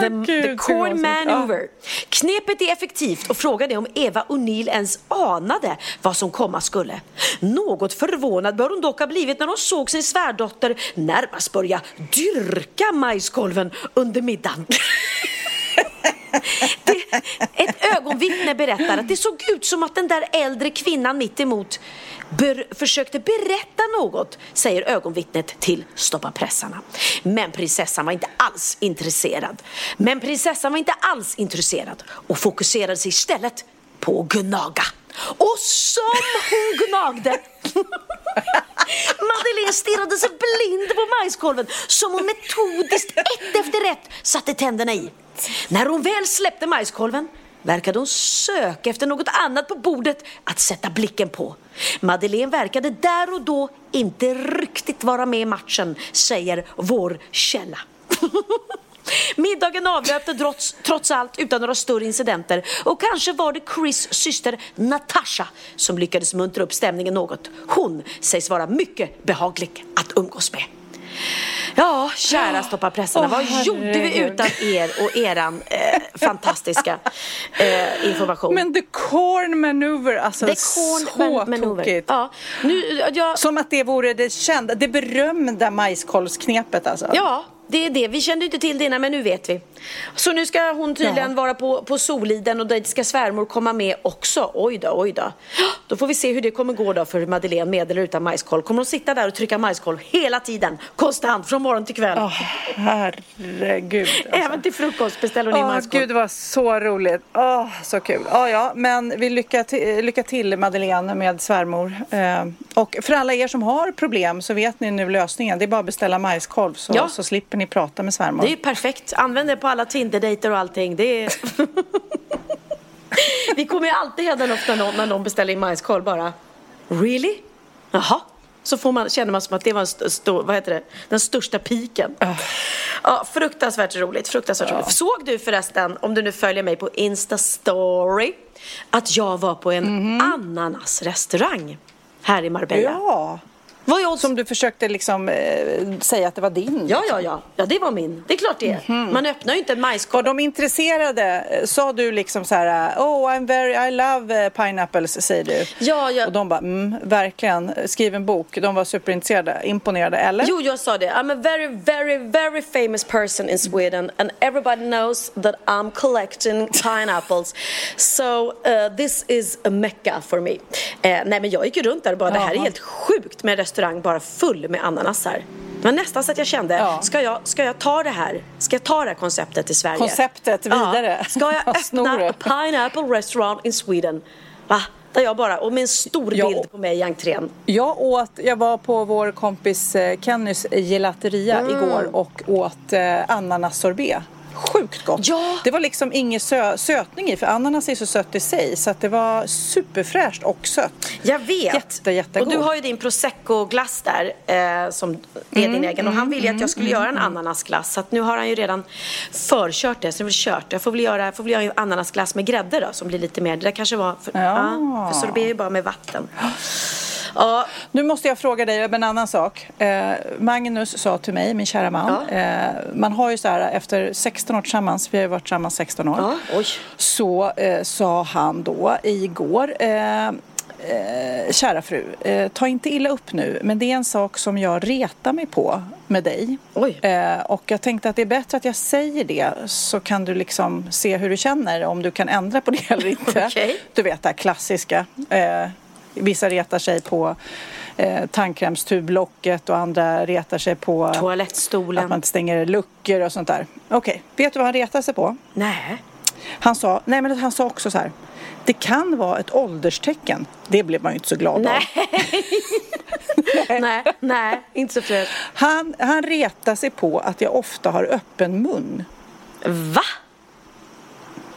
The, Gud, the så corn konstigt. maneuver. Knepet är effektivt och frågan är om Eva O'Neill ens anade vad som komma skulle. Något förvånad bör hon dock ha blivit när hon såg sin svärdotter närmast börja dyrka majskolven under middagen. Det, Ett ögonvittne berättar att det såg ut som att den där äldre kvinnan mitt emot ber försökte berätta något, säger ögonvittnet till Stoppa pressarna. Men prinsessan var inte alls intresserad. Men prinsessan var inte alls intresserad och fokuserade sig istället på att gnaga. Och som hon gnagde Madeleine stirrade sig blind på majskolven som hon metodiskt ett efter ett satte tänderna i. När hon väl släppte majskolven verkade hon söka efter något annat på bordet att sätta blicken på. Madeleine verkade där och då inte riktigt vara med i matchen, säger vår källa. <laughs> Middagen avlöpte trots, trots allt utan några större incidenter och kanske var det Chris syster Natasha som lyckades muntra upp stämningen något. Hon sägs vara mycket behaglig att umgås med. Ja, kära stopparpressarna, oh, vad herregud. gjorde vi utan er och eran eh, fantastiska eh, information? Men the corn maneuver, alltså the corn så man tokigt. Ja, nu, jag... Som att det vore det kända, det berömda majskolvsknepet alltså. Ja, det är det. Vi kände inte till det innan men nu vet vi. Så nu ska hon tydligen ja. vara på, på Soliden och dit ska svärmor komma med också. Oj då, oj då. Då får vi se hur det kommer gå då för Madeleine med eller utan majskolv. Kommer hon sitta där och trycka majskolv hela tiden? Konstant från morgon till kväll. Oh, herregud. Alltså. Även till frukost beställer hon oh, in majskolv. Gud det var så roligt. Oh, så kul. Oh, ja, men vi lycka till, lycka till Madeleine med svärmor. Eh, och för alla er som har problem så vet ni nu lösningen. Det är bara att beställa majskolv så, ja. så slipper ni prata med svärmor. Det är perfekt. Använd det på alla Tinder-dejter och allting. Det är... <laughs> Vi kommer ju alltid häda upp när någon, när någon beställer in majskolv bara. Really? Jaha. Så får man, känner man som att det var en st st vad heter det? den största piken. Uh. Ja, fruktansvärt roligt. Fruktansvärt uh. roligt. Såg du förresten, om du nu följer mig på Insta-story, att jag var på en mm -hmm. ananasrestaurang här i Marbella? Ja. Vad Som du försökte liksom eh, säga att det var din? Ja, ja, ja. Ja, det var min. Det är klart det är. Mm. Man öppnar ju inte en majskolv. Var de intresserade? Sa du liksom så här, oh I'm very, I love eh, pineapples, säger du. Ja, ja. Och de bara, mm, verkligen, skriv en bok. De var superintresserade, imponerade, eller? Jo, jag sa det. I'm a very, very, very famous person in Sweden and everybody knows that I'm collecting pineapples. So uh, this is a mecca for me. Uh, nej, men jag gick ju runt där och bara, Jaha. det här är helt sjukt med restaurang bara full med ananasar. Det var nästan så att jag kände, ja. ska, jag, ska jag ta det här? Ska jag ta det här konceptet till Sverige? Konceptet vidare? Ja. Ska jag <laughs> öppna a pineapple restaurant in Sweden? Va? Där jag bara, och med en stor jag, bild på mig i entrén. Jag åt, jag var på vår kompis eh, Kennys gelateria mm. igår och åt eh, ananassorbet sjukt gott. Ja. Det var liksom ingen sö sötning i för ananas är så sött i sig så att det var superfräscht och sött. Jag vet. Jätte, jättegod. Och du har ju din prosecco-glass där eh, som är mm, din egen och han ville mm, att jag skulle mm, göra en mm. ananasglass så att nu har han ju redan förkört det så det är väl kört. Jag får väl göra, får väl göra en ananasglass med grädde då som blir lite mer, det där kanske var, för, ja. ja för sorbet är ju bara med vatten. Ja. Nu måste jag fråga dig om en annan sak. Eh, Magnus sa till mig, min kära man, ja. eh, man har ju så här efter 16 år tillsammans, vi har ju varit tillsammans 16 år, ja. så eh, sa han då igår eh, Eh, kära fru, eh, ta inte illa upp nu, men det är en sak som jag retar mig på med dig. Eh, och jag tänkte att det är bättre att jag säger det så kan du liksom se hur du känner, om du kan ändra på det eller inte. <laughs> okay. Du vet det här klassiska. Vissa retar sig på eh, tandkrämstublocket och andra retar sig på toalettstolen. Att man inte stänger luckor och sånt där. Okej, okay. vet du vad han retar sig på? Nej. Han sa, nej men han sa också så här. Det kan vara ett ålderstecken. Det blev man ju inte så glad nej. av. <laughs> nej, nej, inte så fräscht. Han, han retar sig på att jag ofta har öppen mun. Va?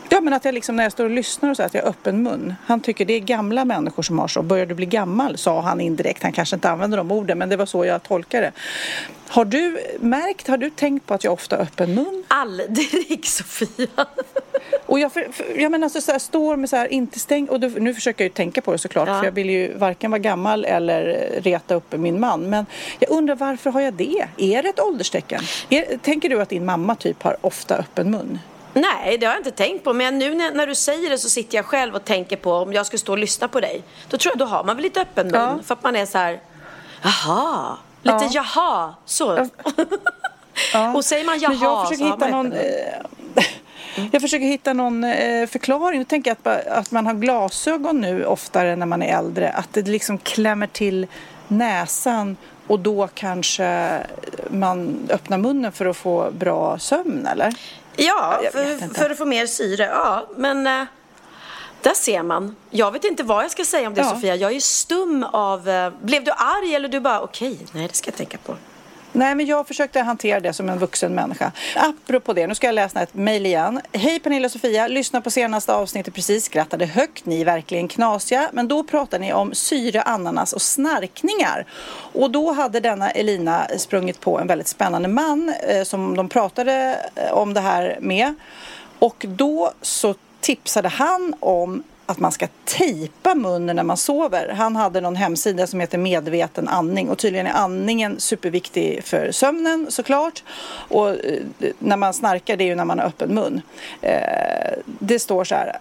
Ja, men att jag liksom när jag står och lyssnar och så att jag har öppen mun. Han tycker det är gamla människor som har så. Börjar du bli gammal, sa han indirekt. Han kanske inte använder de orden, men det var så jag tolkade det. Har du märkt, har du tänkt på att jag ofta har öppen mun? Aldrig, <laughs> Sofia. och jag, för, för, jag menar, alltså, så här, står med så här, inte stäng och då, nu försöker jag ju tänka på det såklart, ja. för jag vill ju varken vara gammal eller reta upp min man. Men jag undrar varför har jag det? Är det ett ålderstecken? Är, tänker du att din mamma typ har ofta öppen mun? Nej, det har jag inte tänkt på. Men nu när, när, du säger det så sitter jag själv och tänker på om jag skulle stå och lyssna på dig. Då tror jag, då har man väl lite öppen mun. Ja. För att man är så här, jaha, lite ja. jaha, så. Ja. <laughs> och säger man jaha men jag försöker hitta någon... Eh, Mm. <laughs> Jag försöker hitta någon eh, förklaring. Jag tänker att, att man har glasögon nu oftare när man är äldre. Att det liksom klämmer till näsan och då kanske man öppnar munnen för att få bra sömn eller? Ja, för, för, att få mer syre. Ja, men äh, där ser man. Jag vet inte vad jag ska säga om det ja. Sofia. Jag är stum av... Äh, blev du arg eller du bara okej, okay, nej det ska jag tänka på. Nej, men jag försökte hantera det som en vuxen människa. Apropå det, nu ska jag läsa ett mejl igen. Hej Pernilla och Sofia, lyssna på senaste avsnittet precis, skrattade högt, ni är verkligen knasiga. Men då pratade ni om syre, ananas och snarkningar. Och då hade denna Elina sprungit på en väldigt spännande man eh, som de pratade eh, om det här med. Och då så tipsade han om att man ska tejpa munnen när man sover. Han hade någon hemsida som heter Medveten andning och tydligen är andningen superviktig för sömnen såklart. Och eh, när man snarkar det är ju när man har öppen mun. Eh, det står så här.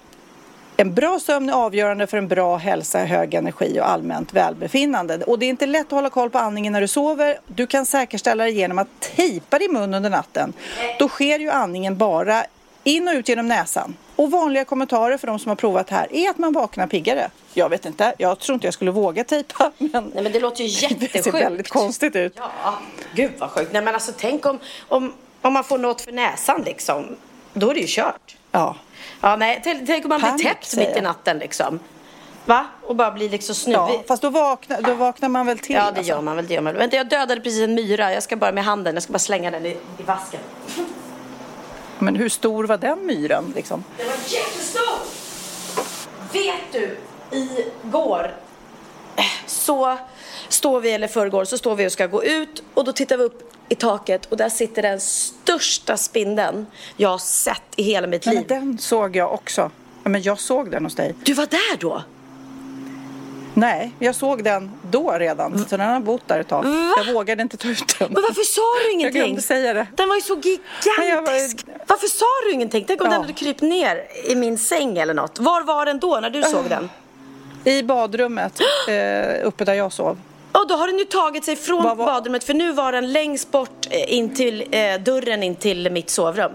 En bra sömn är avgörande för en bra hälsa, hög energi och allmänt välbefinnande. Och det är inte lätt att hålla koll på andningen när du sover. Du kan säkerställa det genom att tejpa din mun under natten. Då sker ju andningen bara in och ut genom näsan. Och vanliga kommentarer för de som har provat här är att man vaknar piggare. Jag vet inte, jag tror inte jag skulle våga tejpa. <laughs> Men, Nej men det låter ju jättesjukt. <laughs> Det ser väldigt konstigt ut. Ja, gud vad sjukt. Nej men alltså tänk om, om, om man får något för näsan liksom. Då är det ju kört. Ja. Ja nej, tänk om man Panik, blir täppt mitt i natten liksom. Va? Och bara blir liksom snuvig. Ja, fast då vaknar, då vaknar man väl till? Ja, det alltså. gör man väl. Det gör man. Vänta, jag dödade precis en myra. Jag ska bara med handen, jag ska bara slänga den i, i vasken. Men hur stor var den myren? Liksom? Den var jättestor! Vet du, igår så står vi, eller förrgår, så står vi och ska gå ut och då tittar vi upp i taket och där sitter den största spindeln jag har sett i hela mitt liv. Men den såg jag också. Men jag såg den hos dig. Du var där då? Nej, jag såg den då redan. Så den har bott där ett tag. Va? Jag vågade inte ta ut den. Men varför sa du ingenting? <laughs> Jag glömde säga det. Den var ju så gigantisk. Var... Varför sa du ingenting? Tänk om ja. den hade krypt ner i min säng eller något. Var var den då när du såg den? I badrummet, <gasps> eh, uppe där jag sov. Och då har den ju tagit sig från var, var... badrummet för nu var den längst bort eh, in till eh, dörren in till mitt sovrum.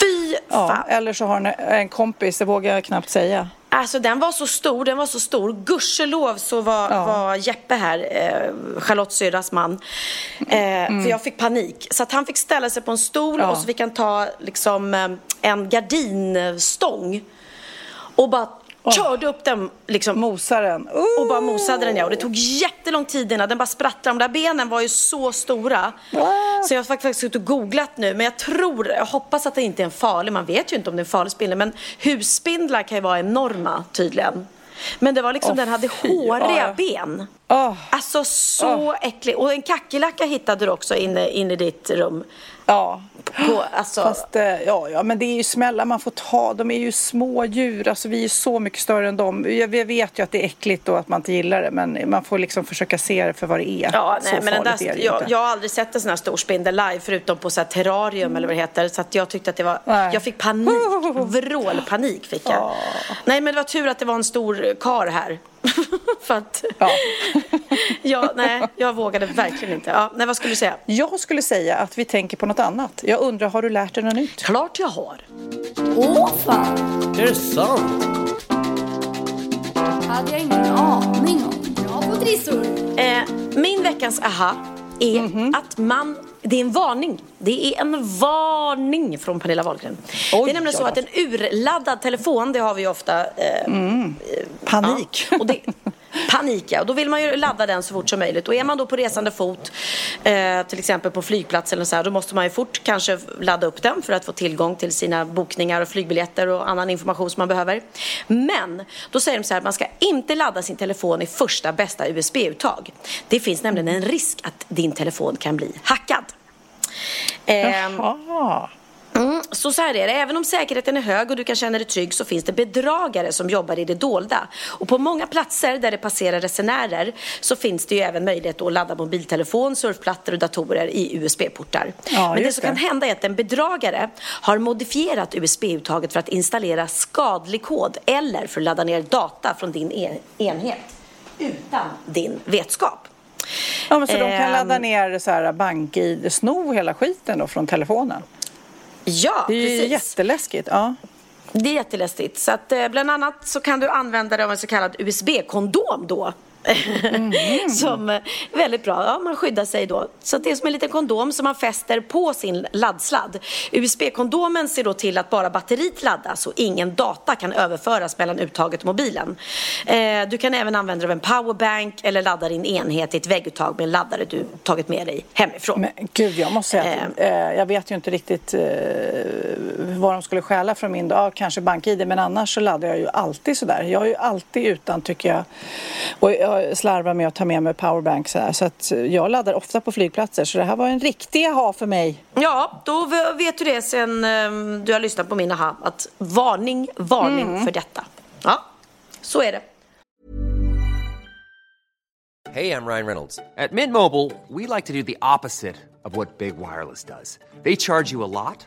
Fy fan! Ja, eller så har den en kompis, det vågar jag knappt säga. Alltså den var så stor, den var så stor. Gudskelov så var, ja. var Jeppe här, eh, Charlotte syrras man. Eh, mm. För jag fick panik. Så att han fick ställa sig på en stol ja. och så fick han ta liksom eh, en gardinstång. Och bara. Körde upp den liksom. Mosade Uh. Och bara mosade den ja. Och det tog jättelång tid innan den bara sprattlade. De där benen var ju så stora. Uh. Så jag har faktiskt suttit och googlat nu. Men jag tror, jag hoppas att det inte är en farlig. Man vet ju inte om det är en farlig spindel. Men husspindlar kan ju vara enorma tydligen. Men det var liksom, oh, den hade håriga oh. ben. Oh. Alltså så oh. äcklig. Och en kackerlacka hittade du också inne, inne i ditt rum. Ja. På, alltså... Fast, eh, ja, ja, men det är ju smällar man får ta. De är ju små djur. Alltså, vi är så mycket större än dem. Jag vet ju att det är äckligt och att man inte gillar det. Men man får liksom försöka se det för vad det är. Ja, nej, så men den där, jag, jag, har aldrig sett en sån här stor spindel live. Förutom på så här terrarium mm. eller vad det heter. Så att jag tyckte att det var... Nej. Jag fick panik. <laughs> Vrålpanik fick jag. Oh. Nej, men det var tur att det var en stor kar här. <laughs> För att... Ja. <laughs> ja, nej, jag vågade verkligen inte. Ja, nej, vad skulle du säga? Jag skulle säga att vi tänker på något annat. Jag undrar, har du lärt dig något nytt? Klart jag har. Åh fan! Är det sant? hade jag ingen aning om. Bra på trissor. Eh, min veckans aha är mm -hmm. att man det är en varning. Det är en varning från Pernilla Wahlgren. Oj, det är nämligen så att en urladdad telefon, det har vi ofta. Eh, mm. Panik. Ja, och det, <laughs> panik ja. Och då vill man ju ladda den så fort som möjligt. Och är man då på resande fot, eh, till exempel på flygplats eller så här, då måste man ju fort kanske ladda upp den för att få tillgång till sina bokningar och flygbiljetter och annan information som man behöver. Men då säger de så här att man ska inte ladda sin telefon i första bästa USB-uttag. Det finns nämligen en risk att din telefon kan bli hackad. Jaha. Mm, så så här är det, även om säkerheten är hög och du kan känna dig trygg så finns det bedragare som jobbar i det dolda. Och på många platser där det passerar resenärer så finns det ju även möjlighet att ladda mobiltelefon, surfplattor och datorer i USB-portar. Ja, Men det som det. kan hända är att en bedragare har modifierat USB-uttaget för att installera skadlig kod eller för att ladda ner data från din en enhet utan din vetskap. Ja, men så de kan ladda ehm. ner så här bank-id, sno hela skiten då från telefonen? Ja, Det är ju precis. jätteläskigt. Ja. Det är jätteläskigt. Så att, eh, bland annat så kan du använda dig av en så kallad USB-kondom då. <laughs> som är väldigt bra. Ja, man skyddar sig då. Så det är som en liten kondom som man fäster på sin laddsladd. USB-kondomen ser då till att bara batteriet laddas och ingen data kan överföras mellan uttaget och mobilen. Eh, du kan även använda dig av en powerbank eller ladda din enhet i ett vägguttag med en laddare du tagit med dig hemifrån. Men gud, jag måste säga att eh, jag vet ju inte riktigt eh, vad de skulle stjäla från min dag. Kanske BankID, men annars så laddar jag ju alltid sådär. Jag är ju alltid utan, tycker jag. Och jag slarvar med att ta med mig powerbank så här. Så att jag laddar ofta på flygplatser. Så det här var en riktig aha för mig. Ja, då vet du det sen ehm, du har lyssnat på min aha. Att varning, varning för detta. Ja, så är det. Hey, I'm Ryan Reynolds. At Mint Mobile, we like to do the opposite of what Big Wireless does. They charge you a lot,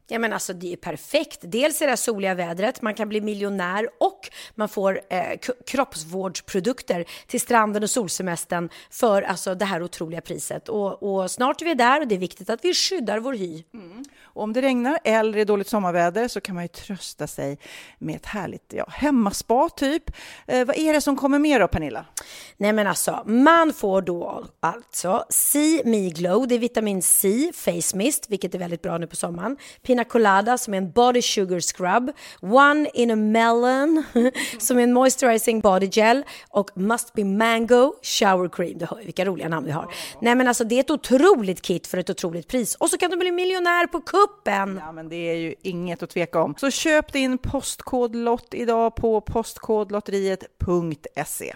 Ja men alltså det är perfekt. Dels är det här soliga vädret, man kan bli miljonär och man får eh, kroppsvårdsprodukter till stranden och solsemestern för alltså det här otroliga priset. Och, och snart är vi där och det är viktigt att vi skyddar vår hy. Mm. Och om det regnar eller är dåligt sommarväder så kan man ju trösta sig med ett härligt ja, hemmaspa typ. Eh, vad är det som kommer mer då Pernilla? Nej men alltså, man får då alltså C Me Glow, det är vitamin C face mist, vilket är väldigt bra nu på sommaren. Pina Colada som är en body sugar scrub. One in a melon <laughs> som är en moisturizing body gel. Och Must Be Mango shower cream. Du hör vilka roliga namn vi har. Nej men alltså det är ett otroligt kit för ett otroligt pris. Och så kan du bli miljonär på kuppen. Ja, men det är ju inget att tveka om. Så köp din postkodlott idag på postkodlotteriet.se.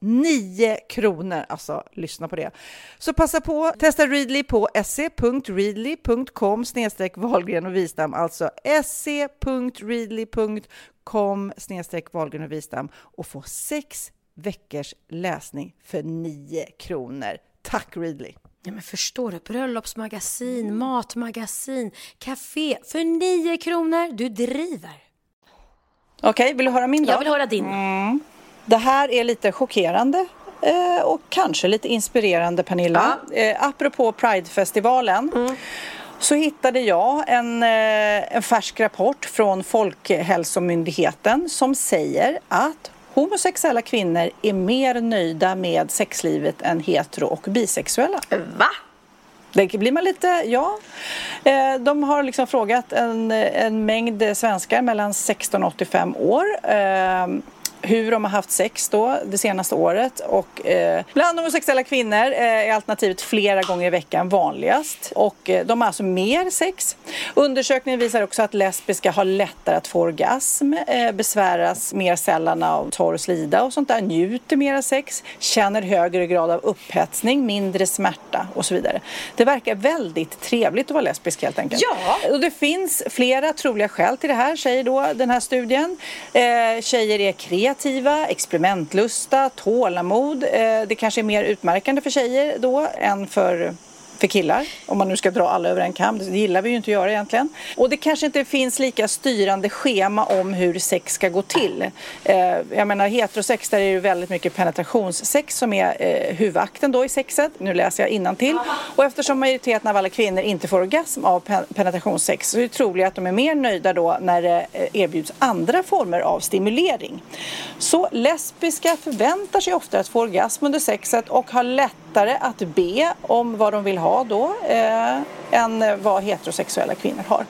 9 kronor. Alltså, lyssna på det. Så passa på, testa Readly på se.readly.com snedstreck Wahlgren och Wistam, alltså se.readly.com snedstreck Wahlgren och Wistam och få sex veckors läsning för 9 kronor. Tack Readly! Ja, men förstår du? Bröllopsmagasin, matmagasin, café för 9 kronor. Du driver. Okej, okay, vill du höra min då? Jag vill höra din. Mm. Det här är lite chockerande eh, och kanske lite inspirerande Pernilla. Ja. Eh, apropå Pridefestivalen mm. så hittade jag en, eh, en färsk rapport från Folkhälsomyndigheten som säger att homosexuella kvinnor är mer nöjda med sexlivet än hetero och bisexuella. Va? Det blir man lite, ja. Eh, de har liksom frågat en, en mängd svenskar mellan 16 och 85 år eh, hur de har haft sex då det senaste året och eh, bland homosexuella kvinnor eh, är alternativet flera gånger i veckan vanligast och eh, de har alltså mer sex. Undersökningen visar också att lesbiska har lättare att få orgasm, eh, besväras mer sällan av torr slida och sånt där, njuter mer av sex, känner högre grad av upphetsning, mindre smärta och så vidare. Det verkar väldigt trevligt att vara lesbisk helt enkelt. Ja! Och det finns flera troliga skäl till det här, säger då den här studien. Eh, tjejer är kreativa kreativa, experimentlusta, tålamod. Eh, det kanske är mer utmärkande för tjejer då än för för killar, om man nu ska dra alla över en kam. Det gillar vi ju inte att göra egentligen. Och det kanske inte finns lika styrande schema om hur sex ska gå till. Eh, jag menar heterosex, där är det väldigt mycket penetrationssex som är eh, huvudakten då i sexet. Nu läser jag till. Och eftersom majoriteten av alla kvinnor inte får orgasm av penetrationssex så är det troligt att de är mer nöjda då när det eh, erbjuds andra former av stimulering. Så lesbiska förväntar sig ofta att få orgasm under sexet och har lättare att be om vad de vill ha då eh, än vad heterosexuella kvinnor har.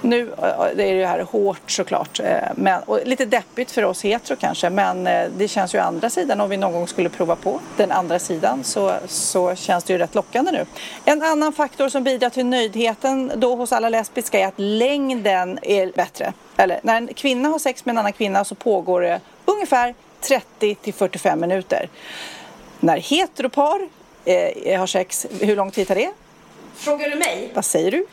Nu eh, det är det här hårt såklart, eh, men, och lite deppigt för oss hetero kanske, men eh, det känns ju andra sidan om vi någon gång skulle prova på den andra sidan så, så känns det ju rätt lockande nu. En annan faktor som bidrar till nöjdheten då hos alla lesbiska är att längden är bättre. Eller när en kvinna har sex med en annan kvinna så pågår det ungefär 30 till 45 minuter. När heteropar eh, har sex, hur lång tid tar det? Frågar du mig? Vad säger du?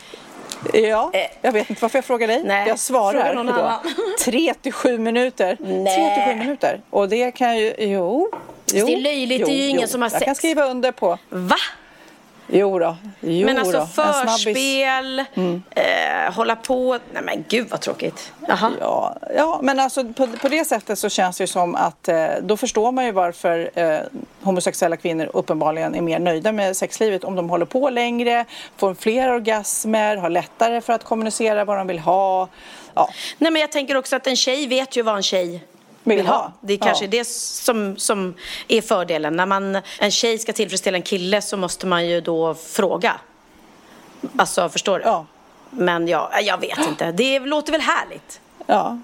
Ja, eh. jag vet inte varför jag frågar dig. Nej, jag svarar någon annan. <laughs> 3 till 7 minuter. Nej. 3 till 7 minuter. Och det kan ju, jo. jo det är löjligt, jo, det är ju ingen jo. som har sex. Jag kan skriva under på. Va? Jo då. Jo men alltså då. förspel, mm. eh, hålla på. Nej men gud vad tråkigt. Jaha. Ja, ja, men alltså på, på det sättet så känns det som att eh, då förstår man ju varför eh, homosexuella kvinnor uppenbarligen är mer nöjda med sexlivet om de håller på längre, får fler orgasmer, har lättare för att kommunicera vad de vill ha. Ja. Nej men jag tänker också att en tjej vet ju vad en tjej vill ha. Det är kanske ja. det som, som är fördelen. När man, en tjej ska tillfredsställa en kille så måste man ju då fråga. Alltså, förstår du? Ja. Men ja, jag vet inte. Det låter väl härligt? Ja.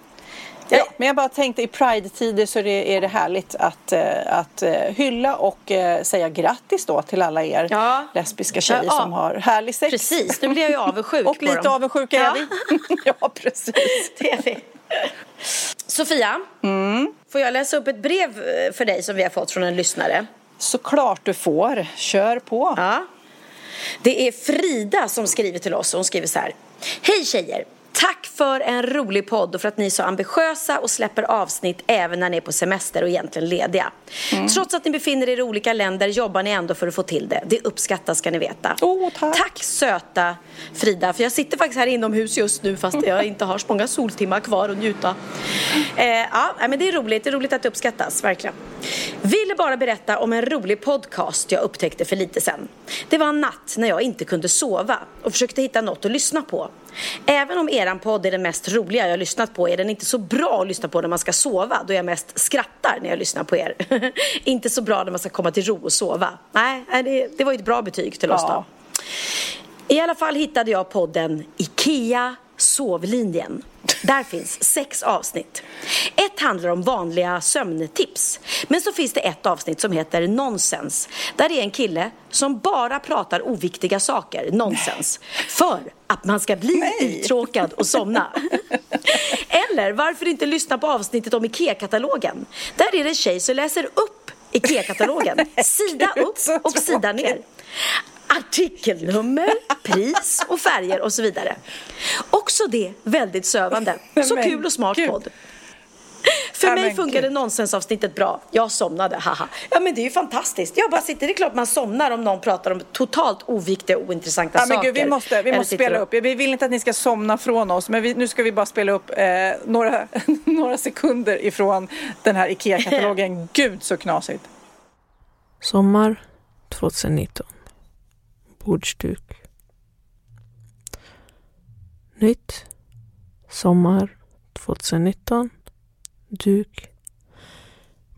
Ja, men jag bara tänkte i Pride-tider så är det härligt att, eh, att eh, hylla och eh, säga grattis då till alla er ja. lesbiska tjejer ja, som har härlig sex. Precis, nu blir jag ju avundsjuk <laughs> Och lite avundsjuka är vi. <laughs> ja, precis. <laughs> Det är vi. Sofia, mm. får jag läsa upp ett brev eh, för dig som vi har fått från en lyssnare? Såklart du får. Kör på. Ja. Det är Frida som skriver till oss. Hon skriver så här. Hej tjejer! Tack för en rolig podd och för att ni är så ambitiösa och släpper avsnitt även när ni är på semester och egentligen lediga. Mm. Trots att ni befinner er i olika länder jobbar ni ändå för att få till det. Det uppskattas ska ni veta. Oh, tack. tack söta Frida, för jag sitter faktiskt här inomhus just nu fast jag <laughs> inte har så många soltimmar kvar att njuta. Eh, ja, men det är roligt, det är roligt att det uppskattas, verkligen. Ville bara berätta om en rolig podcast jag upptäckte för lite sedan. Det var en natt när jag inte kunde sova och försökte hitta något att lyssna på. Även om era eran podd är den mest roliga jag har lyssnat på. Är den inte så bra att lyssna på när man ska sova? Då jag mest skrattar när jag lyssnar på er. <laughs> inte så bra när man ska komma till ro och sova. Nej, det, det var ju ett bra betyg till oss då. I alla fall hittade jag podden IKEA Sovlinjen. Där finns sex avsnitt. Ett handlar om vanliga sömntips. Men så finns det ett avsnitt som heter Nonsens. Där det är en kille som bara pratar oviktiga saker, nonsens. För att man ska bli Nej. uttråkad och somna. Eller varför inte lyssna på avsnittet om IKEA-katalogen? Där är det en tjej som läser upp IKEA-katalogen. <laughs> Sida upp och sida ner artikelnummer, pris och färger och så vidare. Också det väldigt sövande. Så Men kul och smart podd. För Ja, mig men funkade nonsensavsnittet bra. Jag somnade, haha. Ja men det är ju fantastiskt. Jag bara sitter, det är klart man somnar om någon pratar om totalt oviktiga och ointressanta Ja, men saker. gud, vi måste, vi måste spela och- upp. Vi vill inte att ni ska somna från oss, men vi, nu ska vi bara spela upp eh, några, <laughs> några sekunder ifrån den här IKEA-katalogen. <laughs> Gud så knasigt. Sommar 2019. Bordsduk. Nytt. Sommar 2019. Duk.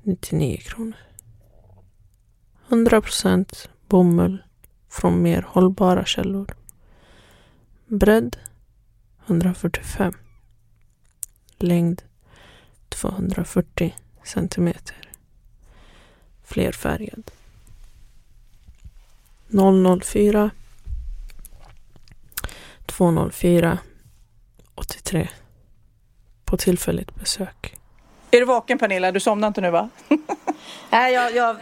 99 kronor. 100 procent bomull från mer hållbara källor. Bredd 145. Längd 240 centimeter. Flerfärgad. 004 204 83 på tillfälligt besök. Är du vaken Pernilla? Du somnar inte nu va? <laughs> Nej, jag, jag,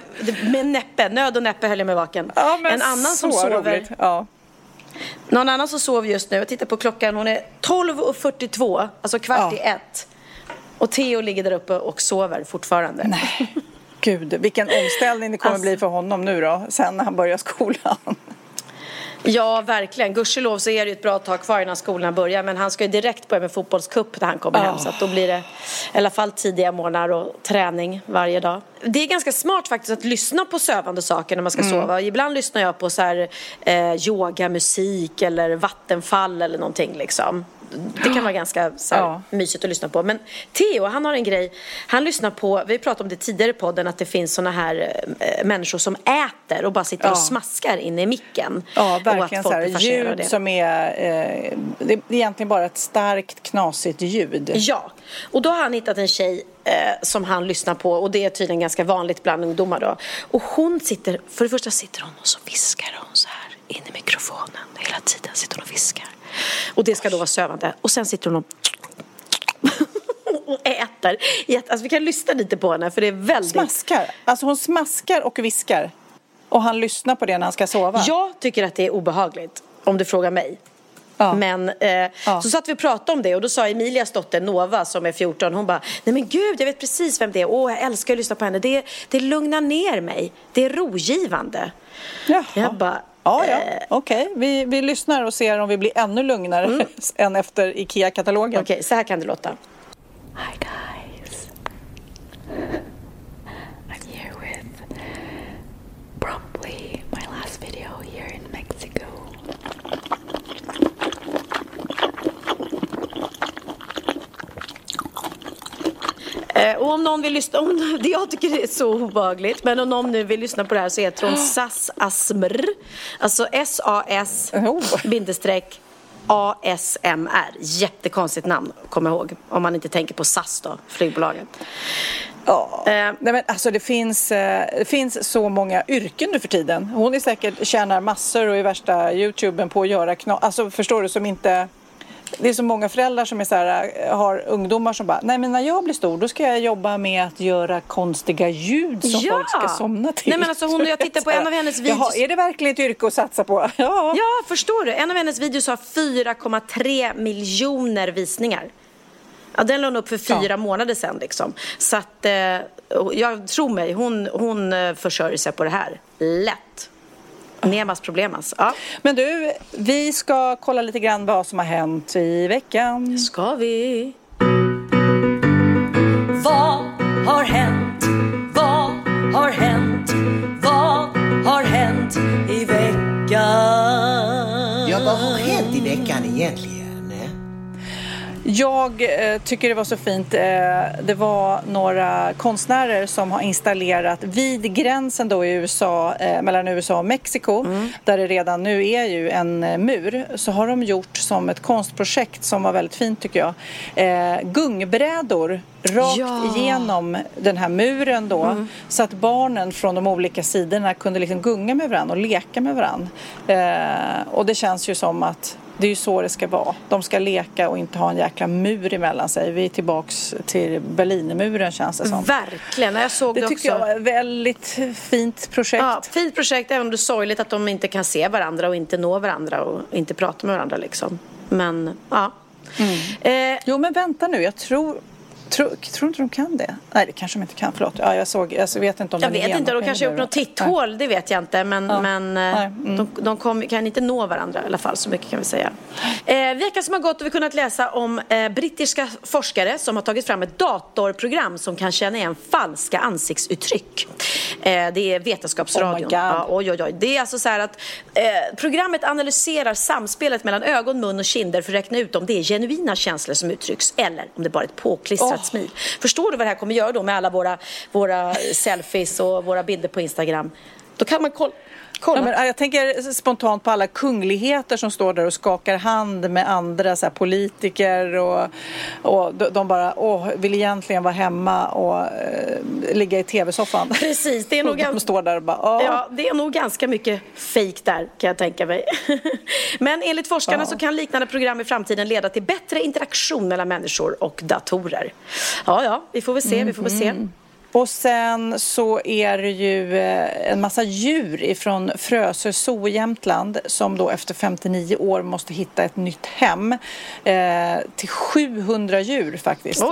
med näppe, nöd och näppe höll jag mig vaken. Ja, men en annan som sover. roligt. Ja. Någon annan som sover just nu, jag tittar på klockan, hon är 12.42, alltså kvart Ja. i ett. Och Theo ligger där uppe och sover fortfarande. Nej. Gud, vilken omställning det kommer Alltså- bli för honom nu då, sen när han börjar skolan. Ja, verkligen. Gudskelov så är det ju ett bra tag kvar innan skolorna börjar. Men han ska ju direkt börja med fotbollscup när han kommer hem. Så att då blir det i alla fall tidiga morgnar och träning varje dag. Det är ganska smart faktiskt att lyssna på sövande saker när man ska sova. Ibland lyssnar jag på så här eh, yogamusik eller vattenfall eller någonting liksom. Det kan vara ganska så här, Ja. mysigt att lyssna på. Men Theo, han har en grej. Han lyssnar på, vi pratade om det tidigare i podden, att det finns såna här eh, människor som äter och bara sitter Ja. och smaskar in i micken. Ja, Och att verkligen så folk här, blir fascinerade av ljud det. som är, eh, det är egentligen bara ett starkt knasigt ljud. Ja, och då har han hittat en tjej eh, som han lyssnar på och det är tydligen ganska vanligt bland ungdomar då. Och hon sitter, för det första sitter hon och så viskar hon så här in i mikrofonen hela tiden sitter hon och viskar. Och det ska då vara sövande. Och sen sitter hon och och äter. Alltså vi kan lyssna lite på henne för det är väldigt Smaskar. Alltså hon smaskar och viskar. Och han lyssnar på det när han ska sova. Jag tycker att det är obehagligt, om du frågar mig. Ja. Men eh, Ja. så satt vi och pratade om det och då sa Emilias dotter Nova som är 14, hon bara Nej men gud, jag vet precis vem det är. Åh, jag älskar att lyssna på henne. Det, det lugnar ner mig. Det är rogivande. Jaha. Jag bara, Ja, ja. eh, Okej, vi, vi lyssnar och ser om vi blir ännu lugnare <laughs> än efter IKEA-katalogen. Okej, så här kan det låta. Hi guys. Eh, och om någon vill lyssna, om, det <laughs> jag tycker det är så obehagligt, men om någon nu vill lyssna på det här så heter hon SAS Asmr. Alltså S-A-S Oh. bindestreck ASMR. Jättekonstigt namn, kom ihåg. Om man inte tänker på SAS då, flygbolaget. Ja. Eh. Nej, men alltså det finns, eh, det finns så många yrken nu för tiden. Hon är säkert tjänar massor och är värsta youtuben på att göra knas. Alltså förstår du som inte det är så många föräldrar som är så här, eh, har ungdomar som bara, nej men när jag blir stor då ska jag jobba med att göra konstiga ljud som Ja! folk ska somna till. Nej, men alltså hon- jag tittar på en av hennes <laughs> videos- Jaha, är det verkligen ett yrke att satsa på? <laughs> Ja. Ja, förstår du? En av hennes videos har 4,3 miljoner visningar. Ja, den la hon upp för fyra Ja. månader sedan liksom. Så att, eh, jag tror mig, hon, hon eh, försörjer sig på det här. Lätt. Nemas problemas. Ja, Men du, vi ska kolla lite grann vad som har hänt i veckan. ska vi? Vad har hänt? Vad har hänt? Vad har hänt i veckan? Ja, vad har hänt i veckan egentligen? Jag eh, tycker det var så fint. Eh, det var några konstnärer som har installerat vid gränsen då i USA, eh, mellan USA och Mexiko, där det redan nu är ju en eh, mur, så har de gjort som ett konstprojekt som var väldigt fint tycker jag. Eh, gungbrädor rakt Ja. igenom den här muren då så att barnen från de olika sidorna kunde liksom gunga med varandra och leka med varandra. Eh, och det känns ju som att det är ju så det ska vara. De ska leka och inte ha en jäkla mur emellan sig. Vi är tillbaks till Berlinmuren känns det som. Verkligen, jag såg det, Det också. tycker jag var ett väldigt fint projekt. Ja, fint projekt, även om det är sorgligt att de inte kan se varandra och inte nå varandra och inte prata med varandra liksom. Men, ja. Eh, Jo men vänta nu, jag tror Tror, tror inte de kan det? Nej, det kanske de inte kan. Förlåt. Ja, jag, såg, jag vet inte om jag vet inte, de kanske har gjort något titthål, det vet jag inte. Men, Ja. men eh, mm. de, de kom, kan inte nå varandra i alla fall, så mycket kan vi säga. Eh, veckan som har gått har vi kunnat läsa om eh, brittiska forskare som har tagit fram ett datorprogram som kan känna igen falska ansiktsuttryck. Eh, det är Vetenskapsradion. Oh ja, oj, oj, oj. Det är alltså så här att eh, programmet analyserar samspelet mellan ögon, mun och kinder för att räkna ut om det är genuina känslor som uttrycks eller om det bara är ett påklistrat ett smil. Förstår du vad det här kommer göra då med alla våra, våra selfies och våra bilder på Instagram? Då kan man kolla. kolla. Ja, jag tänker spontant på alla kungligheter som står där och skakar hand med andra så här, politiker och, och de, bara åh, vill egentligen vara hemma och eh, ligga i tv-soffan. Precis, det är <laughs> nog de står där och bara åh. Ja, det är nog ganska mycket fake där kan jag tänka mig. <laughs> Men enligt forskarna Ja. så kan liknande program i framtiden leda till bättre interaktion mellan människor och datorer. Ja, ja, vi får väl se, vi får väl se. Och sen så är det ju eh, en massa djur ifrån Frösö zoo i Jämtland som då efter 59 år måste hitta ett nytt hem eh, till 700 djur faktiskt. Eh,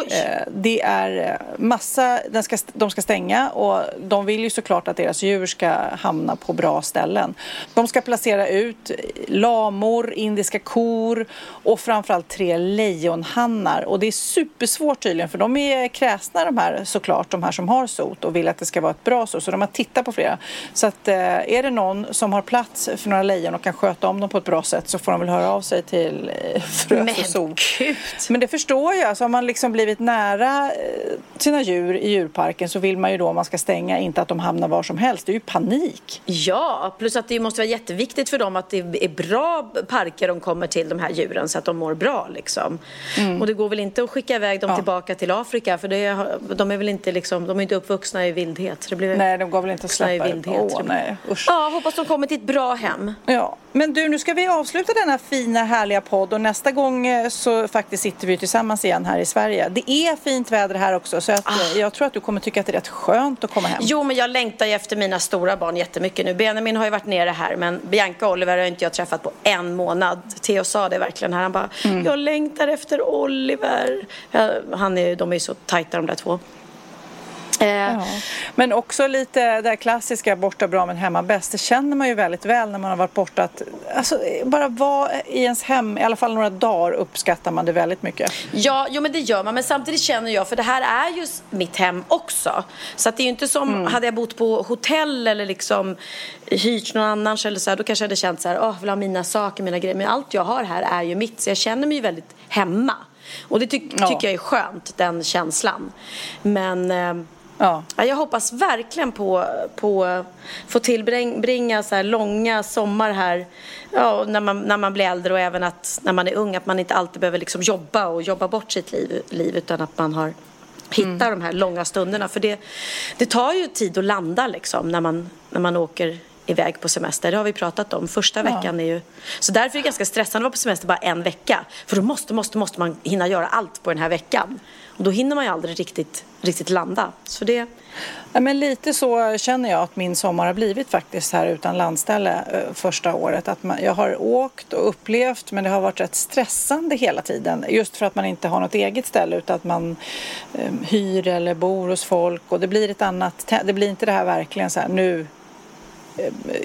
det är eh, massa, den ska, de ska stänga och de vill ju såklart att deras djur ska hamna på bra ställen. De ska placera ut lamor, indiska kor och framförallt tre lejonhannar och det är supersvårt tydligen för de är kräsna de här såklart, de här som har sot och vill att det ska vara ett bra sot så de har tittat på flera. Så att eh, är det någon som har plats för några lejon och kan sköta om dem på ett bra sätt så får de väl höra av sig till eh, Frösö Men zoo. gud! Men det förstår jag. Så har man liksom blivit nära eh, sina djur i djurparken så vill man ju då om man ska stänga inte att de hamnar var som helst. Det är ju panik. Ja, plus att det måste vara jätteviktigt för dem att det är bra parker de kommer till, de här djuren, så att de mår bra. Liksom. Och det går väl inte att skicka iväg dem Mm. Ja. tillbaka till Afrika, för det, de är väl inte, liksom, de är inte uppvuxna i vildhet. Så det blir Nej, de går väl inte att i släppa det. vildhet. Åh, nej, usch. Ja, hoppas de kommer till ett bra hem. Ja, men du, nu ska vi avsluta denna fina härliga podd och nästa gång eh, så faktiskt sitter vi tillsammans igen här i Sverige. Det är fint väder här också så att, eh, jag tror att du kommer tycka att det är rätt skönt att komma hem. Jo, men jag längtar ju efter mina stora barn jättemycket nu. Benjamin har ju varit nere här, men Bianca och Oliver har inte jag träffat på en månad. Theo sa det verkligen här. Han bara, Mm. jag längtar efter Oliver. Han är, de är ju så tajta de där två. Eh, Ja. Men också lite det här klassiska borta bra men hemma bäst. Det känner man ju väldigt väl när man har varit borta. Att, alltså, bara vara i ens hem, i alla fall några dagar uppskattar man det väldigt mycket. Ja, jo men det gör man. Men samtidigt känner jag, för det här är ju mitt hem också. Så att det är ju inte som, Mm. hade jag bott på hotell eller liksom hyrt någon annans eller så här, då kanske jag hade känt så här, åh, jag vill ha mina saker, mina grejer. Men allt jag har här är ju mitt, så jag känner mig ju väldigt hemma. Och det ty- Ja. tycker jag är skönt, den känslan. Men eh, Ja. Ja, jag hoppas verkligen på, på få tillbringa så här långa sommar här ja, när, man, när man blir äldre och även att när man är ung att man inte alltid behöver liksom jobba och jobba bort sitt liv, liv utan att man har hittar de här långa stunderna. För det, det tar ju tid att landa liksom när man, när man åker iväg på semester. Det har vi pratat om. Första veckan är ju... Så därför är det ganska stressande att vara på semester bara en vecka. För då måste, måste, måste man hinna göra allt på den här veckan. Och då hinner man ju aldrig riktigt, riktigt landa. Så det... Ja, men lite så känner jag att min sommar har blivit faktiskt här utan landställe eh, första året. Att man, jag har åkt och upplevt men det har varit rätt stressande hela tiden. Just för att man inte har något eget ställe utan att man eh, hyr eller bor hos folk och det blir ett annat, det blir inte det här verkligen så här nu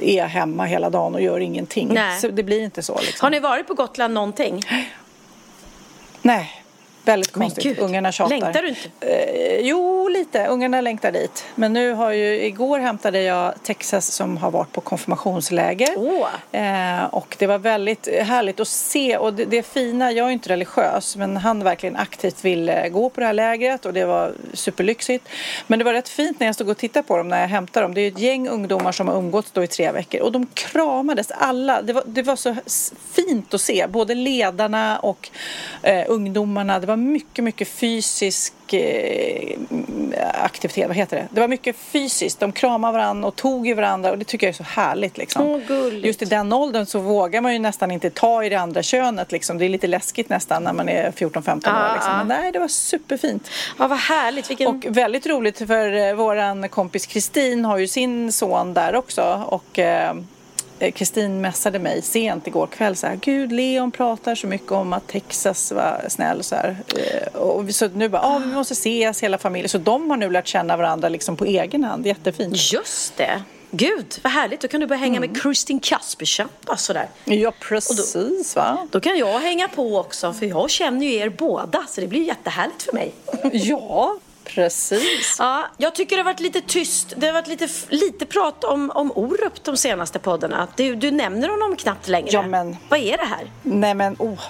är jag hemma hela dagen och gör ingenting. Nej. Så det blir inte så liksom. Har ni varit på Gotland någonting? Nej, Väldigt Men konstigt. gud, Ungarna tjatar. längtar du inte? Eh, jo, lite. Ungarna längtar dit. Men nu har ju, igår hämtade jag Texas som har varit på konfirmationsläger. Åh. Eh, och det var väldigt härligt att se. Och det, det fina, jag är inte religiös, men han verkligen aktivt ville gå på det här lägret och det var superlyxigt. Men det var rätt fint när jag stod och tittade på dem när jag hämtade dem. Det är ett gäng ungdomar som har umgåtts då i tre veckor och de kramades alla. Det var, det var så fint att se, både ledarna och eh, ungdomarna. Det var mycket, mycket fysisk eh, aktivitet, vad heter det? Det var mycket fysiskt. De kramade varandra och tog i varandra och det tycker jag är så härligt. Liksom. Gulligt. Just i den åldern så vågar man ju nästan inte ta i det andra könet. Liksom. Det är lite läskigt nästan när man är 14-15 Ah, år. Liksom. ah. Men nej, det var superfint. Ja, vad härligt. Vilken... Och väldigt roligt för eh, våran kompis Kristin har ju sin son där också. Och eh, Kristin messade mig sent igår kväll så här. Gud, Leon pratar så mycket om att Texas var snäll så här. Eh, Och vi- så nu bara, ah, vi måste ses hela familjen. Så de har nu lärt känna varandra liksom på egen hand. Jättefint. Just det. Gud, vad härligt. Då kan du börja hänga Mm. med Kristin Kaspersen. bara Sådär. Ja, precis va. Då kan jag hänga på också, för jag känner ju er båda. Så det blir jättehärligt för mig. <laughs> Ja, precis. Ja, jag tycker det har varit lite tyst. Det har varit lite, lite prat om, om Orup de senaste poddarna. Du, du nämner honom knappt längre. Ja, men- Vad är det här? Nej men oh.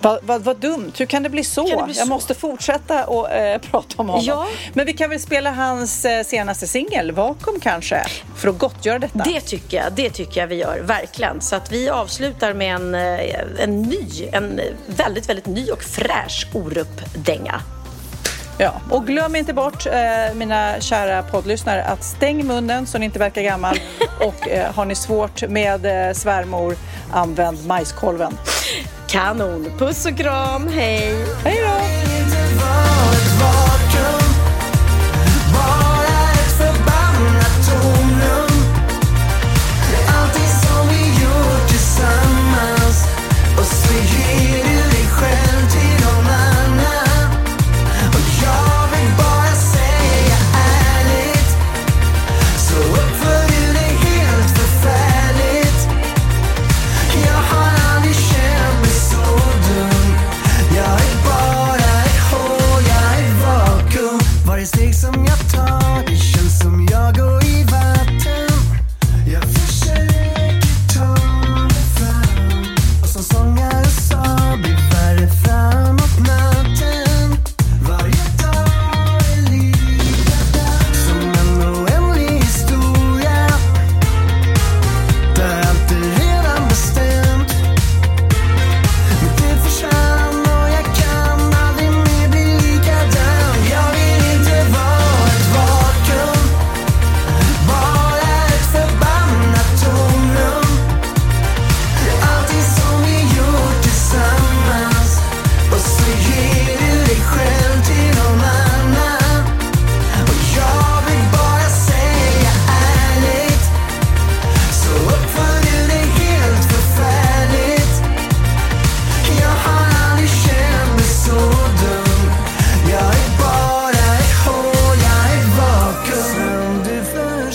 Vad, vad, vad dumt, hur kan det bli så? Det bli jag så? måste fortsätta och eh, <laughs> prata om honom. Ja. Men vi kan väl spela hans eh, senaste singel, Vakuum kanske, för att gottgöra detta. Det tycker jag, det tycker jag vi gör, verkligen. Så att vi avslutar med en, eh, en ny, en väldigt, väldigt ny och fräsch Orup-dänga. Ja. Och glöm inte bort, eh, mina kära poddlyssnare, att stäng munnen så ni inte verkar gammal. <laughs> och eh, har ni svårt med eh, svärmor, använd majskolven. Kanon! Puss och kram, hej! Hej då! Varje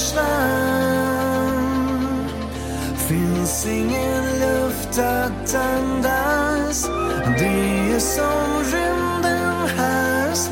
försvann Finns ingen luft att andas. Det är som rymden här hos